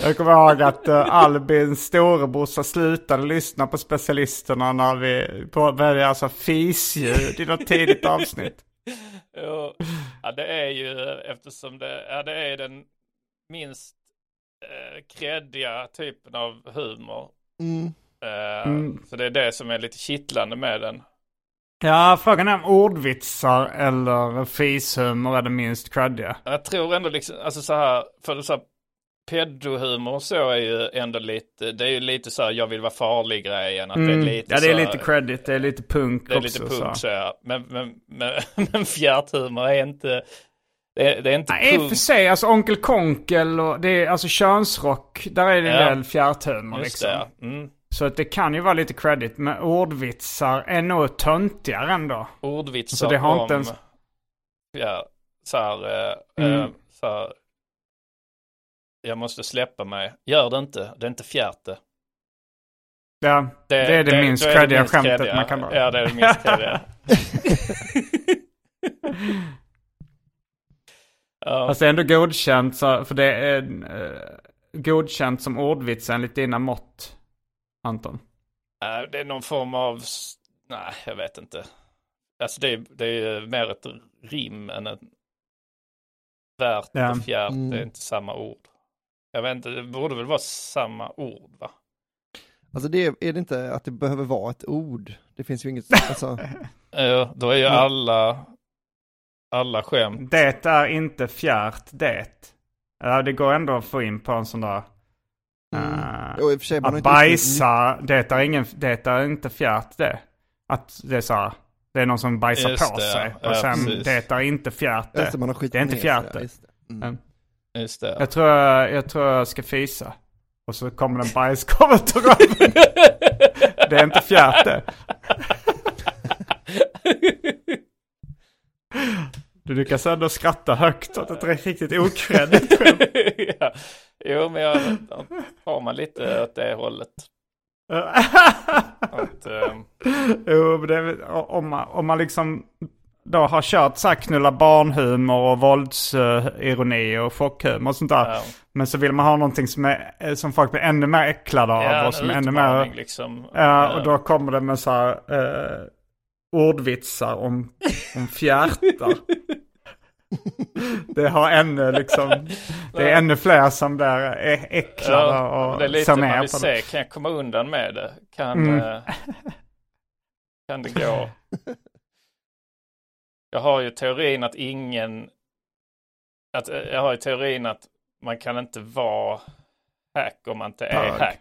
Jag kommer ihåg att uh, Albins storebrorsa slutade lyssna på specialisterna när vi började alltså fisljud i något tidigt avsnitt. Jo, ja, det är ju eftersom det, ja, det är den minst eh, kreddiga typen av humor. Mm. Eh, Mm. Så det är det som är lite kittlande med den. Ja, frågan är om ordvitsar eller fishumor är det minst creddiga. Jag tror ändå liksom, alltså så här, för så här, pedohumor och så är ju ändå lite, det är ju lite så här, jag vill vara farlig grejen. Att det är Mm. lite Ja, det är här- lite credit, det är lite punk Det är också. lite punk så. så ja. Men, men, men, men fjärthumor är inte, Det, det är inte Nej, i och för sig, alltså Onkel Konkel och det är alltså könsrock. Där är det Ja. en del fjärrhumor Just liksom. det. Mm. Så att det kan ju vara lite credit. Men ordvitsar är nog töntigare ändå. Ordvitsar Så det har om... inte ens- Ja, så här, eh, Mm. eh, så här, Jag måste släppa mig. Gör det inte. Det är inte fjärte. Ja, det, är det, minst då är creddiga minst skämtet creddiga. man kan dra. Ja, det är det minst creddiga. Fast det är ändå godkänt, så, för det är eh, godkänt som ordvits enligt dina mått, Anton. eh, det är någon form av... Nej, jag vet inte. Alltså det är, det är mer ett rim än ett värt Ja. och fjärt. Mm. Det är inte samma ord. Jag vet inte, det borde väl vara samma ord va? Alltså det är, är det inte att det behöver vara ett ord? Det finns ju inget, alltså, Ja, då är ju alla, alla skämt. Det är inte fjärt det. Ja, det går ändå att få in på en sån där... eh, och i och för sig, man att inte bajsa, det är, ingen, det är inte fjärt det. Att det är så här, det är någon som bajsar Just på det, sig. ja. Och Ja, sen, precis. det är inte fjärt det. Just det, man har Det är inte fjärt det. just det. Mm. Mm. Just det. Jag tror jag, jag tror jag ska fisa. Och så kommer en bajskorv ut ur röven. Det är inte fjärt det. Du lyckas ändå skratta högt åt ett riktigt okreddigt skämt. ja. Jo, men jag har man lite åt det hållet. Att, ehm, Jo, det om, man, om man liksom då har kört så här knulla barnhumor och våldsironi och chockhumor och sånt där. ja. Men så vill man ha någonting som, är, som folk blir ännu mer äcklade av. Ja, och som ännu mer, liksom. Ja, och då kommer det med så här eh, ordvitsar om, om fjärtar. det har ännu liksom, det är ännu fler som blir äcklade Ja, och det är lite ser man ner vill på se, kan jag komma undan med det? Kan, Mm. eh, kan det gå? Jag har ju teorin att ingen, att, eh, jag har ju teorin att man kan inte vara hack om man inte är Bög. hack.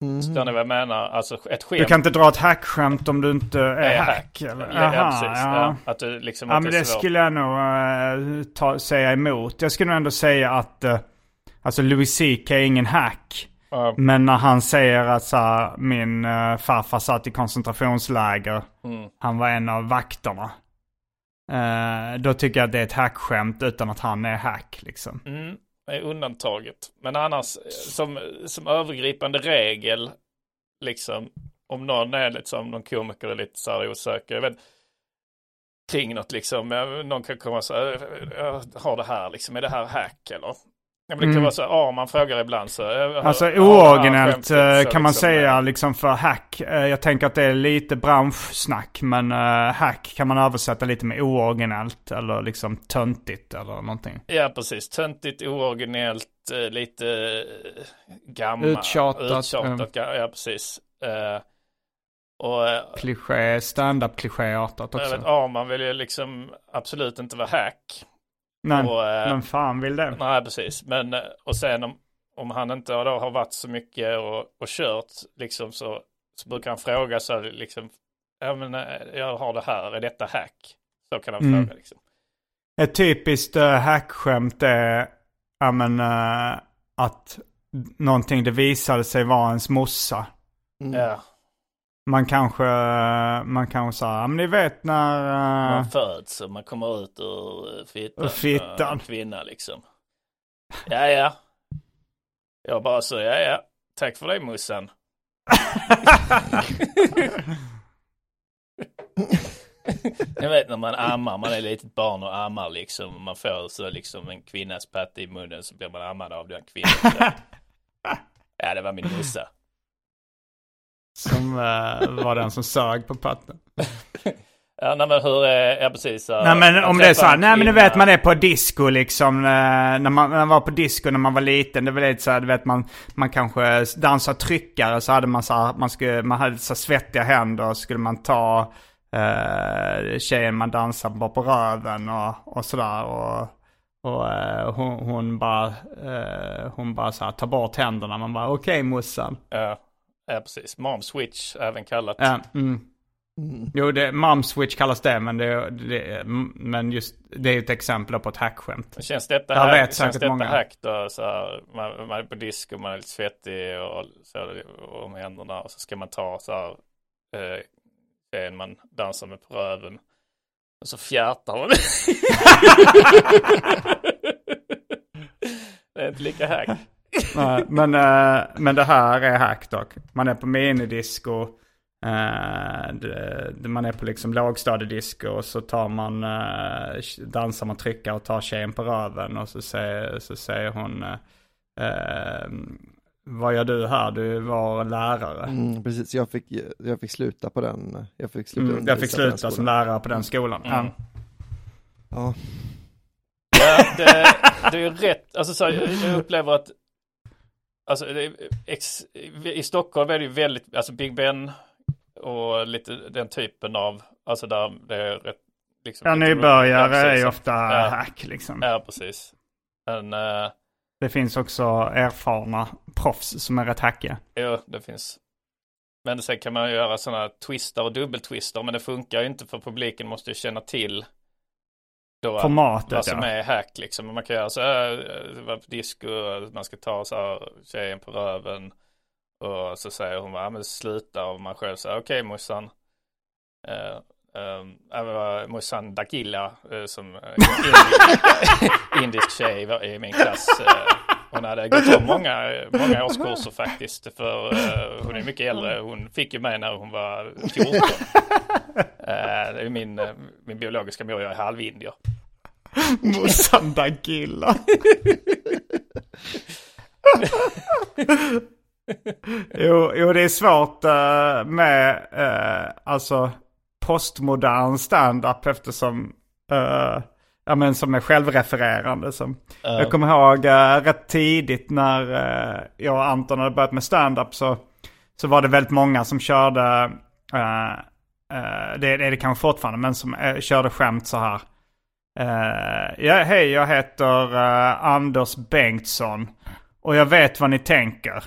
Mhm. Förstår ni vad jag menar? Alltså ett skämt Du kan inte dra ett hackskämt om du inte är, är hack. hack. eller? Ja, ja, Aha, precis. ja. Ja. Att du liksom Ja men det svår. skulle jag nog eh, ta, säga emot. Jag skulle nog ändå säga att uh, alltså Louis CK är ingen hack. Ja. Men när han säger att så här, min uh, farfar satt i koncentrationsläger. Mm. Han var en av vakterna. Då tycker jag att det är ett hackskämt utan att han är hack liksom. Mm, är undantaget. Men annars eh, som, som övergripande regel, liksom om någon är liksom, någon komiker är lite så här osäker, jag vet, kring något liksom, någon kan komma så här, jag har det här liksom, är det här hack eller? Ja, men det kan Mm. vara så, ja man frågar ibland så. eh, Alltså ooriginellt skämtet, eh, kan man liksom, säga eh, liksom för hack. Jag tänker att det är lite branschsnack. Men hack kan man översätta lite med ooriginellt. Eller liksom töntigt eller någonting. Ja, precis. Töntigt, ooriginellt, lite eh, gammal. Uttjatat, Uttjatat, ja, ja precis. Och Kliché, stand-up klichéartat också. vet, Arman vill ju liksom absolut inte vara hack. Nej, och, eh, men fan vill det? Nej, precis. Men, eh, och sen om, om han inte då har varit så mycket och, och kört, liksom så, så brukar han fråga så här, liksom, ja men eh, jag har det här, är detta hack? Så kan han Mm. fråga liksom. Ett typiskt uh, hackskämt är ja, men, eh, att någonting det visade sig vara ens morsa. Mm. Ja, Man kanske, man kanske sa, ja men ni vet när... eh, man föds och man kommer ut ur eh, fittan. Ur fittan. eh, En kvinna liksom. Ja, ja. Jag bara så, ja, ja. Tack för det morsan. Jag vet när man ammar, man är litet barn och ammar liksom. Man får så liksom en kvinnas patte i munnen så blir man ammad av den kvinnan. Ja, det var min morsa. Som eh, var den som sög på patten. Ja, nej, men hur är, ja precis. så- Nej men om det är så här, nej men du vet man är på disco liksom. eh, När man, när man var på disco när man var liten. Det var lite så här, du vet man, man kanske dansar tryckare så hade man så här, man, skulle, man hade så svettiga händer och så skulle man ta eh, tjejen man dansar bara på röven och, och sådär. Och, och eh, hon, hon bara, eh, hon bara så här, tar bort händerna. Man bara okej morsan. Ja, ja, precis. Mom switch, även kallat. Ja, mm. Jo, det, mom switch kallas det, men, det, det, men just det är ett exempel på ett hackskämt. Känns detta, Jag hack, vet känns säkert detta många. hack då? Så här, man, man är på disco, man är lite svettig och så det om händerna och så ska man ta så här eh, tjejen man dansar med på röven. Och så fjärtar man. det är inte lika hack. Nej, men, eh, men det här är hack dock. Man är på minidisco. det, det- man är på liksom lågstadiedisco och så tar man, uh, dansar man tryckar och tar tjejen på röven och så säger, så säger hon Vad gör du här? Du var lärare. Mm, precis, jag fick, jag fick sluta på den. Jag fick sluta, Mm, jag fick sluta som lärare på den skolan. Mm. Ja. Ja, Ja, det, det är ju rätt. Alltså så här, jag- jag upplever att Alltså ex, i Stockholm är det ju väldigt, alltså Big Ben och lite den typen av, alltså där det är rätt liksom, Ja, nybörjare ja, är ju ofta Ja. hack liksom. Ja, precis. Men, eh, Det finns också erfarna proffs som är rätt hackiga. jo, det finns. Men sen kan man göra sådana twistar och dubbeltwister, men det funkar ju inte för publiken måste ju känna till då Formatet, vad som ja. är hack liksom. Man kan göra så här, eh, på disco, man ska ta så här tjejen på röven och så säger hon, ja men sluta och man själv säger, okej morsan. Uh, uh, morsan Dakila uh, som uh, indi- indisk tjej i min klass. eh, hon hade gått om många, många årskurser faktiskt. För uh, hon är mycket äldre. Hon fick ju mig när hon var 14. Uh, eh, det är min, eh, min biologiska mor, jag är halvindier. Morsan Dagilla. jo, jo, det är svårt uh, med uh, alltså postmodern standup eftersom uh, ja, men som är självrefererande. Som. Jag kommer ihåg uh, rätt tidigt när uh, jag och Anton hade börjat med stand-up så, så var det väldigt många som körde, uh, uh, det, det är det kanske fortfarande, men som uh, körde skämt så här. Eh, ja, hej, jag heter eh, Anders Bengtsson. Och jag vet vad ni tänker.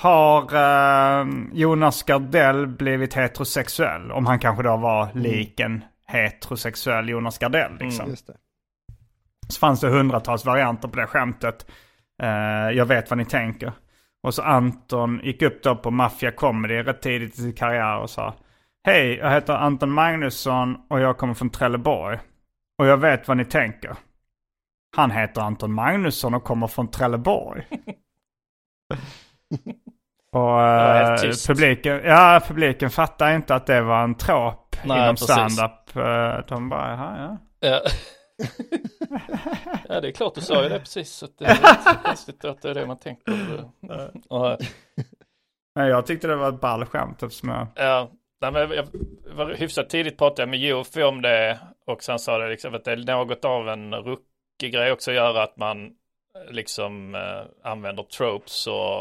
Har eh, Jonas Gardell blivit heterosexuell? Om han kanske då var lik en heterosexuell Jonas Gardell. Liksom. just det. Så fanns det hundratals varianter på det skämtet. Eh, jag vet vad ni tänker. Och så Anton gick upp då på Mafia Comedy rätt tidigt i sin karriär och sa Hej, jag heter Anton Magnusson och jag kommer från Trelleborg. Och jag vet vad ni tänker. Han heter Anton Magnusson och kommer från Trelleborg. och eh, tyst. publiken, ja, publiken fattar inte att det var en trop Nej, inom precis. stand-up. Eh, de bara, jaha, ja. Ja. ja, det är klart du sa ju det precis. Så det är inte konstigt att det är det man tänker. Och, Nej, jag tyckte det var ett ball skämt eftersom jag... Ja, nej, men jag var hyfsat tidigt pratade jag med Jofi om det och sen sa det liksom att det är något av en ruckig grej också att göra att man eh, liksom eh, använder tropes och,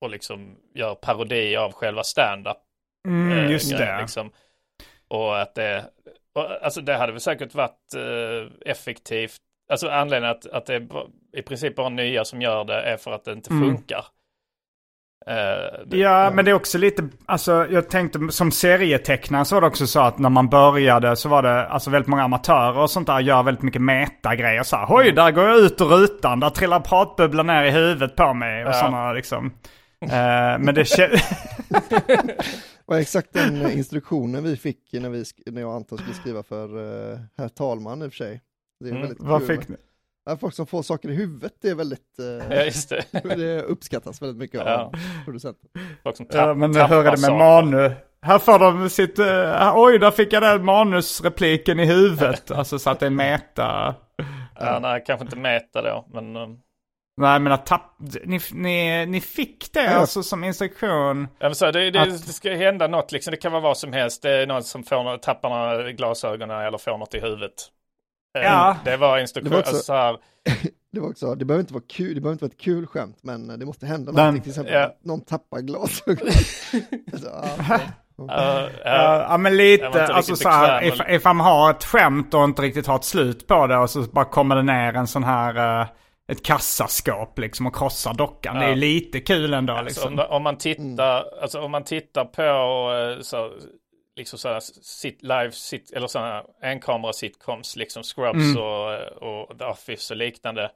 och liksom gör parodi av själva stand-up. Mm, eh, just grejen, det. Liksom. Och att det, och, alltså det hade väl säkert varit eh, effektivt. Alltså anledningen att, att det är i princip bara nya som gör det är för att det inte Mm. funkar. Eh, det, Ja, men det är också lite, alltså jag tänkte som serietecknare så var det också så att när man började så var det alltså väldigt många amatörer och sånt där gör väldigt mycket metagrejer så här. Oj, där går jag ut ur rutan, där trillar pratbubblan ner i huvudet på mig och Ja. sådana liksom. Eh, men det känns... var exakt den eh, instruktionen vi fick när, vi, sk- när jag och Anton skulle skriva för uh, herr talman i och för sig. Det är Mm. väldigt Vad kul. fick ni? Ja, folk som får saker i huvudet, det är väldigt, eh, ja, just det. det uppskattas väldigt mycket Ja. av producenten. Folk som Ja, tapp, men tappar hur är det med saker. manu? Här får de sitt, eh, oj där fick jag den manusrepliken i huvudet. Alltså så att det är meta. Ja, nej, kanske inte meta då, men um, Nej men att tapp, ni, ni, ni fick det Ja. alltså som instruktion. ja, men så, det, det, Att- det ska hända något, liksom, det kan vara vad som helst. Det är någon som får, tappar några glasögonen eller får något i huvudet. Eh, Ja. Det var instruktion, Det var också- alltså, så här, Det var också, det behöver inte vara kul, det behöver inte vara ett kul skämt, men eh, det måste hända Den- någonting, till exempel ja. att någon tappar glasögon. alltså, ja, uh, Ja, ja men Jag lite, alltså så här, if, if man har ett skämt och inte riktigt har ett slut på det och så bara kommer det ner en sån här, eh, ett kassaskåp liksom och krossar dockan. Det är Ja. lite kul ändå alltså, liksom. om, om, man tittar, alltså, om man tittar på eh, så, liksom sådana sit, live sit, eller sådana enkamera sitcoms, liksom Scrubs Mm. och, och The Office och liknande.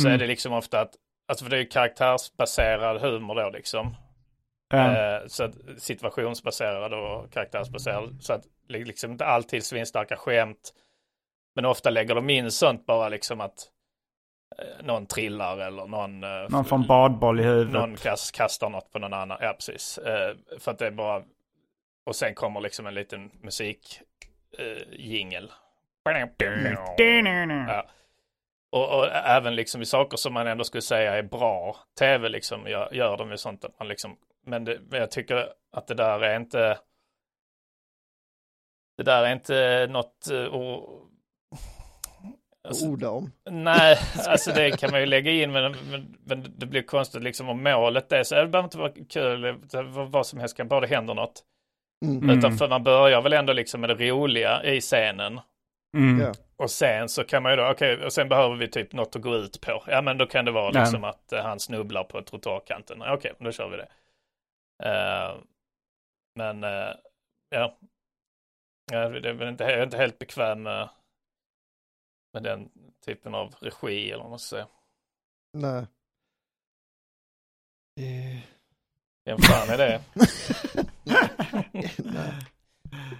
Så Mm. är det liksom ofta att, alltså för det är ju karaktärsbaserad humor då liksom. Ja. Eh, så att situationsbaserad och karaktärsbaserad. Så att liksom inte alltid svinstarka skämt. Men ofta lägger de in sånt bara liksom att eh, någon trillar eller någon... eh, Någon får en badboll i huvudet. någon kast, kastar något på någon annan. Ja, precis. Eh, för att det är bara... Och sen kommer liksom en liten musik eh, jingel. Ja. Och, och även liksom i saker som man ändå skulle säga är bra. Tv liksom gör, gör de ju sånt att man liksom... Men, det, men jag tycker att det där är inte... Det där är inte något... eh, och, Att orda om. Nej, alltså det kan man ju lägga in men, men, men det blir konstigt liksom om målet är så. Det behöver inte vara kul, vad som helst kan bara det händer något. Mm. Utan för man börjar väl ändå liksom med det roliga i scenen. Mm. Ja. Och sen så kan man ju då, okej, och sen behöver vi typ något att gå ut på. Ja men då kan det vara Ja. liksom att eh, han snubblar på trottoarkanten. Okej, då kör vi det. Eh, men, eh, ja. Jag är inte, jag är inte helt bekväm med, med den typen av regi eller vad man ska säga. Nej. Eh, Vem fan är det? Nej.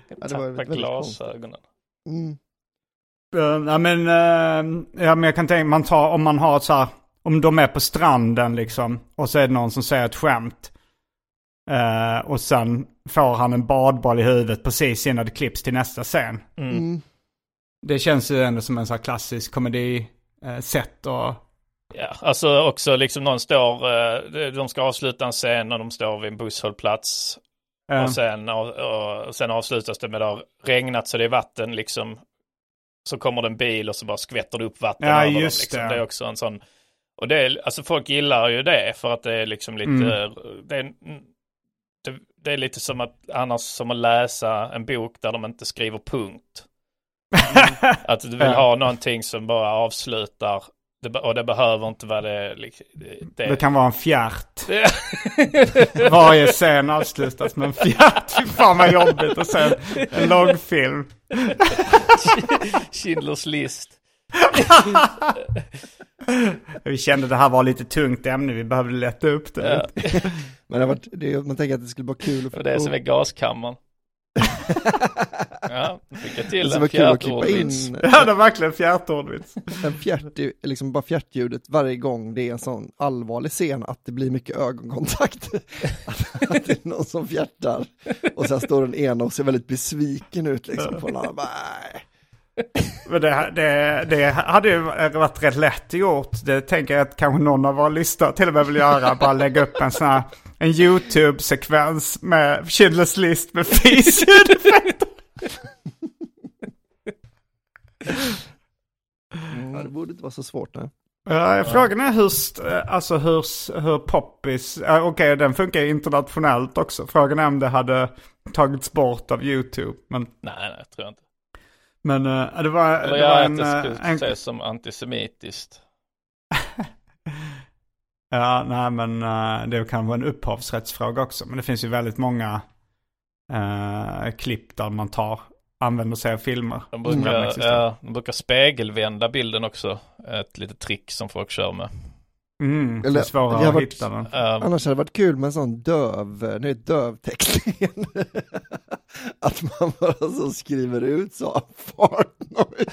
Ja, det var Tappa glasögonen. Mm. Uh, ja, men, eh, ja, men jag kan tänka man tar, om man har så här, om de är på stranden liksom och så är det någon som säger ett skämt. Eh, och sen får han en badboll i huvudet precis innan det klipps till nästa scen. Mm. Mm. Det känns ju ändå som en så här klassisk komedi-sätt och... Ja, alltså också liksom någon står, eh, de ska avsluta en scen och de står vid en busshållplats. eh, Och, sen, och, och sen avslutas det med att det har regnat så det är vatten liksom. Så kommer det en bil och så bara skvätter det upp vatten Ja, över dem, just liksom. det. det. är också en sån. Och det är, alltså folk gillar ju det för att det är liksom lite, Mm. det, är, det, det är lite som att annars som att läsa en bok där de inte skriver punkt. Att du vill Ja. ha någonting som bara avslutar. Och det behöver inte vara det. det, Det kan vara en fjärt. Varje scen avslutas med en fjärt. Fy fan vad jobbigt att se en långfilm. Schindler's list. Vi kände det här var lite tungt ämne, vi behövde lätta upp det. Ja. Men det har varit, det, man tänker att det skulle vara kul att För det som är gaskammaren. Ja, fick jag Det till skulle en fjärtordvits. in Ja, det är verkligen fjärtordvits. en fjärt, liksom bara fjärtljudet varje gång det är en sån allvarlig scen att det blir mycket ögonkontakt. Att, att det är någon som fjärtar och sen står den ena och ser väldigt besviken ut liksom på den andra. Bara, "Nej." Men det, det, det hade ju varit rätt lätt gjort. Det tänker jag att kanske någon av våra lyssnare till och med vill göra. Bara lägga upp en sån här en YouTube-sekvens med Schindler's list med fisljudeffekter. Ja, det borde inte vara så svårt. Nej. Ja, frågan är hur, alltså hur, hur poppis, okej den funkar ju internationellt också. Frågan är om det hade tagits bort av YouTube. Men, Nej, nej, tror jag inte. men eh, det var, Eller det var ja, en... eh, skulle en ses som antisemitiskt. ja, nej men eh, det kan vara en upphovsrättsfråga också. Men det finns ju väldigt många eh, klipp där man tar, använder sig av filmer. De brukar, ja, de brukar spegelvända bilden också. Ett litet trick som folk kör med. Mm, det är Eller- svårare det att hitta den. Um, Annars hade det varit kul med en sån döv, nu är dövtextningen. Att man bara så skriver ut så, fart noise.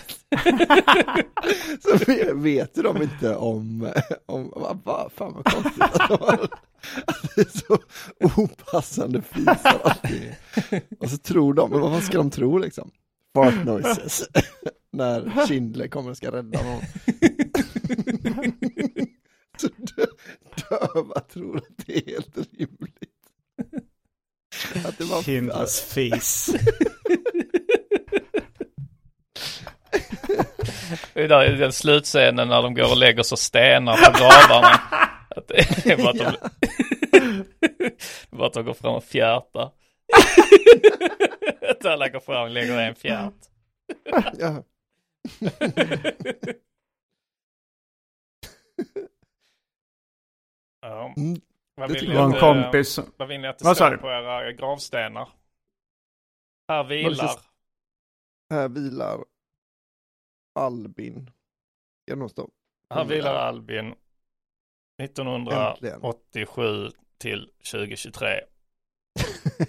så vet- de inte om, om vad, fan vad konstigt att, de har, att det är så opassande fisar alltid. Och så tror de, men vad ska de tro liksom? Fart noises. När Schindler kommer och ska rädda någon. Så dö, döva tror att det är helt rimligt. Att det var Schindler's fis. det är där i den slutscenen när de går och lägger så stenar på gravarna. Att det är bara att de, bara att de går fram och fjärtar. Att alla går fram och lägger en fjärt. Ja. Ja. Vad Det vill Det var en att, kompis. Vad vill ni att det Vad står på era gravstenar? Här vilar. Här vilar Albin. Ska det stå. Här vilar Albin 1987 till 2023.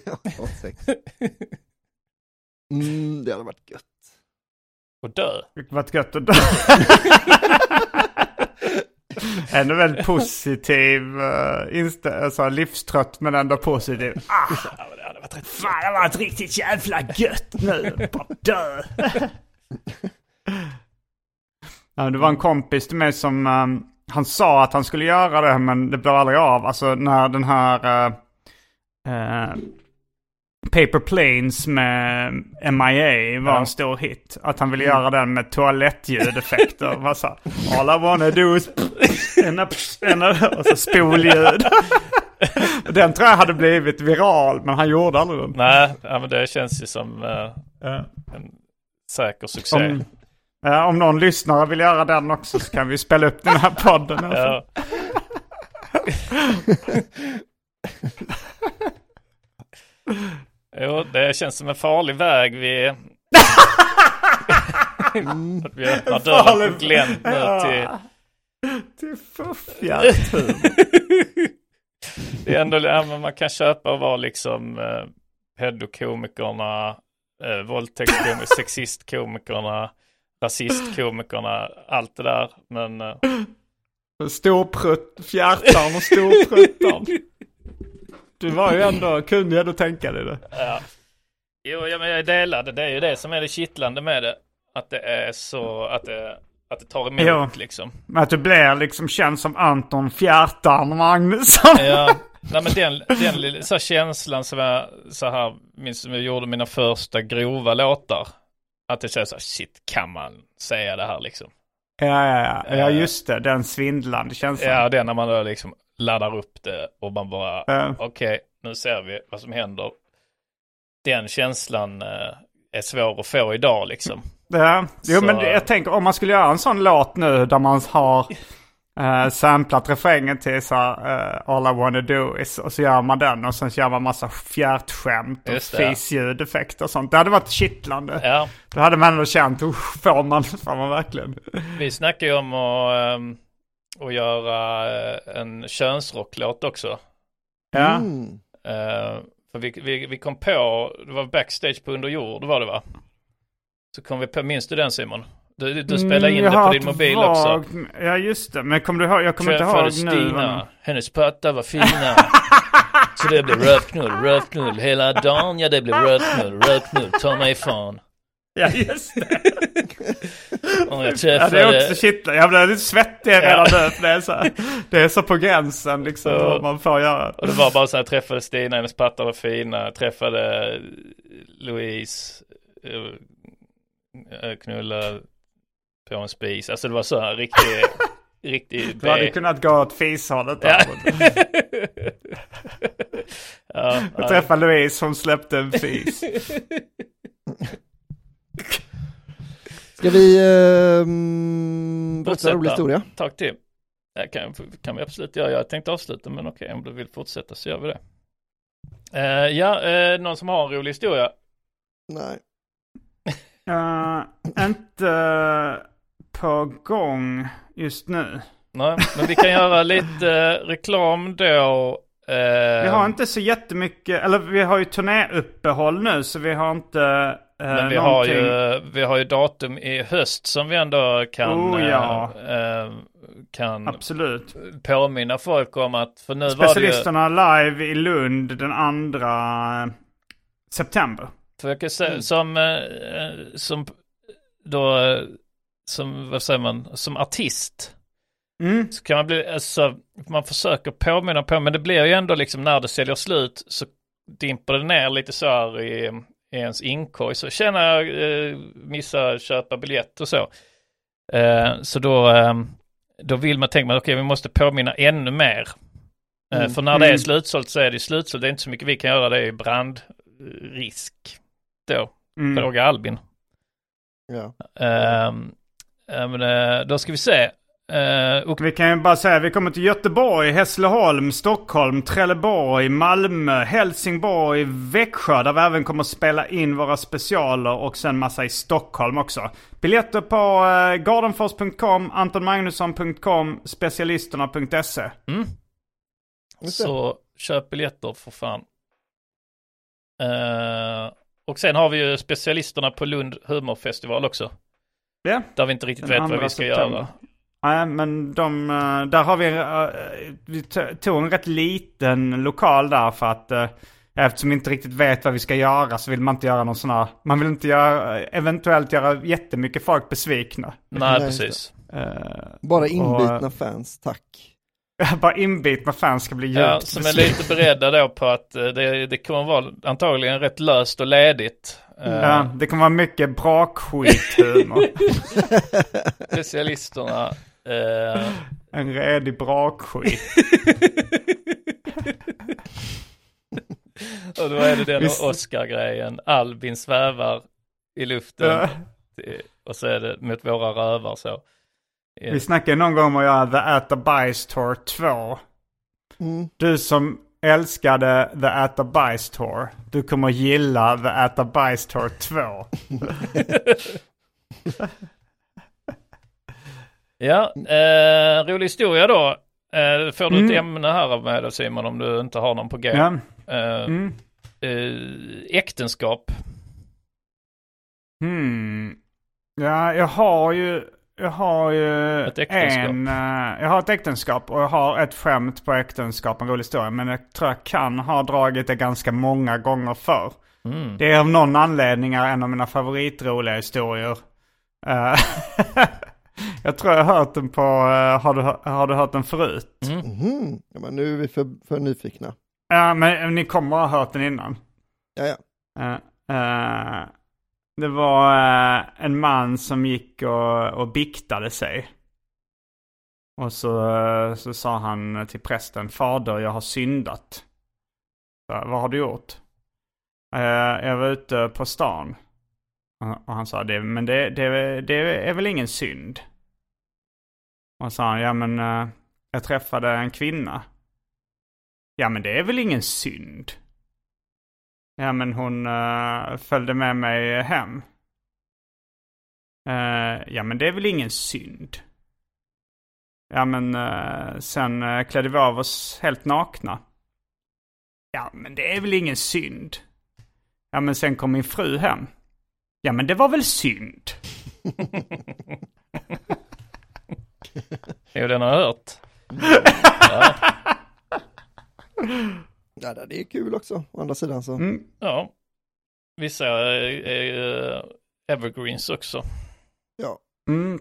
Ja, sex. Mm, det hade varit gött. Och dö. Det varit gött att dö. Ändå väldigt positiv instä- alltså, livstrött men ändå positiv. Ah, det hade varit rätt fan det har varit riktigt jävla gött nu. Bara dö. ja, det var en kompis till mig som, um, han sa att han skulle göra det men det blev aldrig av. Alltså när den här uh, uh, Paper Planes med MIA var Ja. en stor hit. Att han ville göra den med toalettljudeffekter. Vad sa All I wanna do is en, en, och så spolljud. den tror jag hade blivit viral men han gjorde aldrig den. Nej, ja, men det känns ju som Ja. en säker succé. Om, ja, om någon lyssnare vill göra den också så kan vi spela upp den här podden. Alltså. Ja. jo, det känns som en farlig väg vi... Att vi öppnar dörren på glänt nu till... Till fuffjärthumor. Det är ändå, ja, men man kan köpa och vara liksom eh, pedokomikerna, eh, våldtäktskomikerna, sexistkomikerna, rasistkomikerna, allt det där. Men eh, Storprutt, fjärtan och storpruttan. Du var ju ändå, kunde ju ändå tänka dig det. ja. Jo, ja, men jag delar det. Är ju det som är det kittlande med det. Att det är så, att det, att det tar emot Jo. liksom. Men att du blir liksom känd som Anton Fjärtan Magnusson. Ja, nej men den, den lilla- så känslan som jag så här, minns som jag gjorde mina första grova låtar. Att det känns så här, shit kan man säga det här liksom? Ja, ja, ja. ja just det. Den svindlande känslan. Ja, är när man då liksom laddar upp det och man bara, Ja. okej, nu ser vi vad som händer. Den känslan eh, är svår att få idag liksom. Ja, jo Så- men det- jag tänker om man skulle göra en sån låt nu där man har uh, samplat refrängen till så här, eh, All I wanna do is och så gör man den och sen gör man massa fjärtskämt och fisljudeffekter och sånt. Det hade varit kittlande. Ja, Då hade man ändå känt, usch, får man, får man verkligen? vi snackar ju om att, att göra eh, en könsrocklåt också. Ja. Mm. För vi, vi, vi kom på, det var backstage på Under jord var det va? Så kom vi på, minns du den Simon? Du, du, spelade in Mm, det på din mobil också. vagt- Ja just det, men kommer du ihåg, jag kommer inte ihåg nu. Stina, vad- hennes pattar var fina. Så det blev rövknull, rövknull hela dagen. Ja det blev rövknull, rövknull, ta mig fan. Ja just det. Och jag Ja, träffade... det är också kittlande. Jag blir lite svettig redan Ja. nu det är så, det är så på gränsen liksom Ja. vad man får göra. Och det var bara så här, jag träffade Stina, hennes pattar var fina. Jag träffade Louise, eh, eh, knulla på en spis. Alltså det var så här riktig, riktig Du hade kunnat gå åt fishållet Ja. ja, Jag ja. träffade Louise, hon släppte en fis. Ska vi um, berätta en rolig historia? Tack till. Det kan, kan vi absolut göra. Jag tänkte avsluta men okej om du vill fortsätta så gör vi det. Eh, ja, eh, någon som har en rolig historia? Nej. Uh, inte på gång just nu. Nej, men vi kan göra lite eh, reklam då. Eh, Vi har inte så jättemycket, eller vi har ju turnéuppehåll nu så vi har inte uh, men vi har, ju, vi har ju datum i höst som vi ändå kan, Oh, ja. eh, eh, kan Absolut. påminna folk om att, för nu var det ju, Specialisterna live i Lund den 2 september. för kan säga, som, eh, som då, eh, som, vad säger man, som artist. Mm. Så kan man bli, alltså, man försöker påminna på, men det blir ju ändå liksom när det säljer slut så dimper det ner lite så här i, i ens inkorg. Så känner jag, eh, missa köpa biljett och så. Eh, så då, eh, då vill man tänka, okej vi måste påminna ännu mer. Eh, Mm. För när det är Mm. slutsålt så är det slutsålt, det är inte så mycket vi kan göra, det är brandrisk. Då, Mm. fråga Albin. Ja. Ehm, men, eh, då ska vi se. Eh, och Vi kan ju bara säga vi kommer till Göteborg, Hässleholm, Stockholm, Trelleborg, Malmö, Helsingborg, Växjö där vi även kommer spela in våra specialer och sen massa i Stockholm också. Biljetter på eh, gardenfors.com, antonmagnusson.com, specialisterna.se. Så köp biljetter för fan. Eh, och sen har vi ju specialisterna på Lund humorfestival också. Ja. Där vi inte riktigt Den vet vad vi ska september. göra. Nej, men de, eh, där har vi, eh, vi tog en rätt liten lokal där för att eh, eftersom vi inte riktigt vet vad vi ska göra så vill man inte göra någon sån här, man vill inte göra, eventuellt göra jättemycket folk besvikna. Nej, Nej, precis. Bara inbitna Och- fans, tack. bara inbitna fans ska bli djupt Ja, som är lite beredda då på att det, det kommer vara antagligen rätt löst och ledigt. Ja, det kommer vara mycket brakskithumor. Specialisterna. Eh, en redig brakskit. och då är det den Visst. Oscar-grejen. Albin svävar i luften. Och så är det mot våra rövar så. Vi snackade någon gång om att göra The Äta Bajs Tour 2. Mm. Du som älskade The Äta Bajs Tour, du kommer gilla The Äta Bajs Tour 2. Ja, eh, rolig historia då. Eh, får du ett Mm. ämne här med dig Simon om du inte har någon på G. Ja. Eh, Mm. eh, äktenskap. Hmm. Ja, jag har ju, jag har ju Ett äktenskap. en, eh, jag har ett äktenskap och jag har ett skämt på äktenskap, en rolig historia. Men jag tror jag kan ha dragit det ganska många gånger förr. Mm. Det är av någon anledning en av mina favoritroliga historier. Eh, jag tror jag har hört den på, eh, har du, har du hört den förut? Mhm. Ja, men nu är vi för, för nyfikna. Ja, men ni kommer ha hört den innan. Ja, ja. Eh, eh, det var eh, en man som gick och, och biktade sig. Och så, eh, så sa han till prästen, Fader, jag har syndat. Så, Vad har du gjort? "Eh, jag var ute på stan. Och- Och han sa, det, men det, det, det är väl ingen synd? Och så sa han, ja men eh, jag träffade en kvinna. Ja men det är väl ingen synd? Ja men hon eh, följde med mig hem. Eh, ja men det är väl ingen synd. Ja men eh, sen uh, klädde vi av oss helt nakna. Ja men det är väl ingen synd. Ja men sen kom min fru hem. Ja men det var väl synd. Jo, den har jag hört. ja, det är kul också, å andra sidan så. Mm. Ja. Vissa är, är eh, evergreens också. Ja. Mm.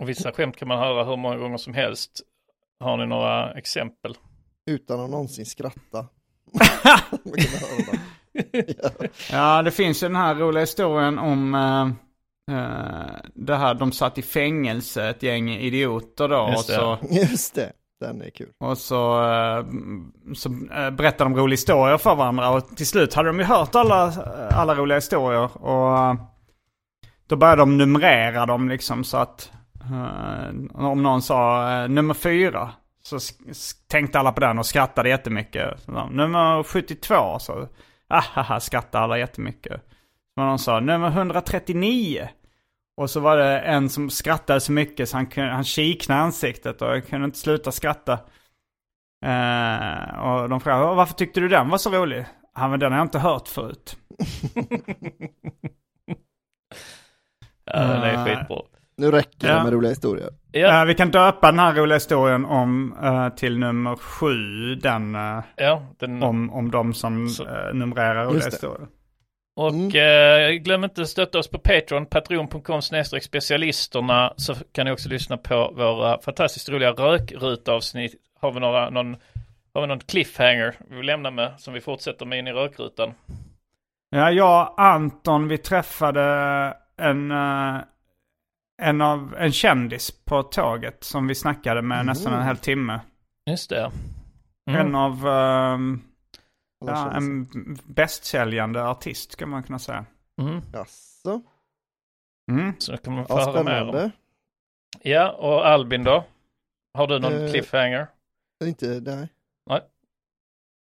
Och vissa skämt kan man höra hur många gånger som helst. Har ni några exempel? Utan att någonsin skratta. Ja. Ja, det finns ju den här roliga historien om eh, det här, de satt i fängelse, ett gäng idioter då. Just det. och så, Just det, den är kul. och så, eh, så eh, berättade de roliga historier för varandra. Och till slut hade de ju hört alla, alla roliga historier. Och eh, då började de numrera dem liksom så att eh, om någon sa eh, nummer fyra. Så tänkte alla på den och skrattade jättemycket. Så, nummer 72 så ahaha skrattade alla jättemycket. Men någon sa nummer 139. Och så var det en som skrattade så mycket så han, kunde, han kiknade ansiktet och kunde inte sluta skratta. Eh, och de frågade varför tyckte du den var så rolig? Ja men den har jag inte hört förut. Ja, den är Eh, skitbra. Nu räcker det Ja. med roliga historier. Ja, Eh, vi kan döpa den här roliga historien om eh, till nummer sju. Den eh, ja den, om, om de som Så- uh, numrerar roliga historier. Och eh, glöm inte att stötta oss på Patreon, patreon.com specialisterna. Så kan ni också lyssna på våra fantastiskt roliga rökruteavsnitt. Har vi några, någon, har vi någon cliffhanger vi vill lämna med som vi fortsätter med in i rökrutan? Ja, jag och Anton vi träffade en, eh, en, av, en kändis på tåget som vi snackade med nästan en hel timme. Just det. En Mm. av ehm, Alla ja, en bästsäljande artist kan man kunna säga. Mm. Jaså? Mm. Så kan man få Ja, höra mer om. Ja, och Albin då? Har du någon Eh, cliffhanger? Inte, nej.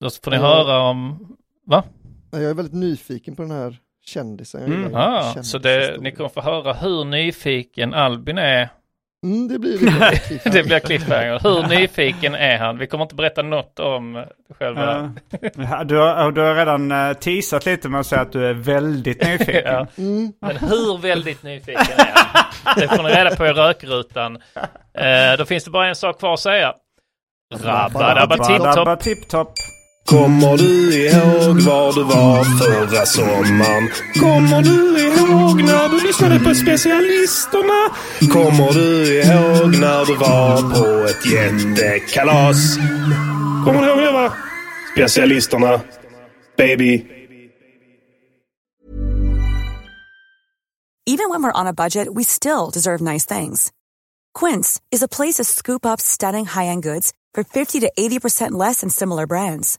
Då får ni eh, höra om... Va? Jag är väldigt nyfiken på den här kändisen. Mm. Ah, så det, ni kommer få höra hur nyfiken Albin är. Mm, det blir lite Det blir cliffhanger. Hur nyfiken är han? Vi kommer inte berätta något om själva... Ja, Du har, du har redan eh, teasat lite med att säga att du är väldigt nyfiken. Ja. Mm. Men hur väldigt nyfiken är han? Det får ni reda på i rökrutan. Eh, då finns det bara en sak kvar att säga. Rabba-dabba tipp-topp. Badabba tipp-topp. Kommer du ihåg var du var förra sommaren? Kommer du ihåg när du lyssnade på specialisterna? Kommer du ihåg när du var på ett jättekalas? Kommer du ihåg det va? Specialisterna. Baby. Even when we're on a budget, we still deserve nice things. Quince is a place to scoop up stunning high-end goods for 50 to 80% less than similar brands.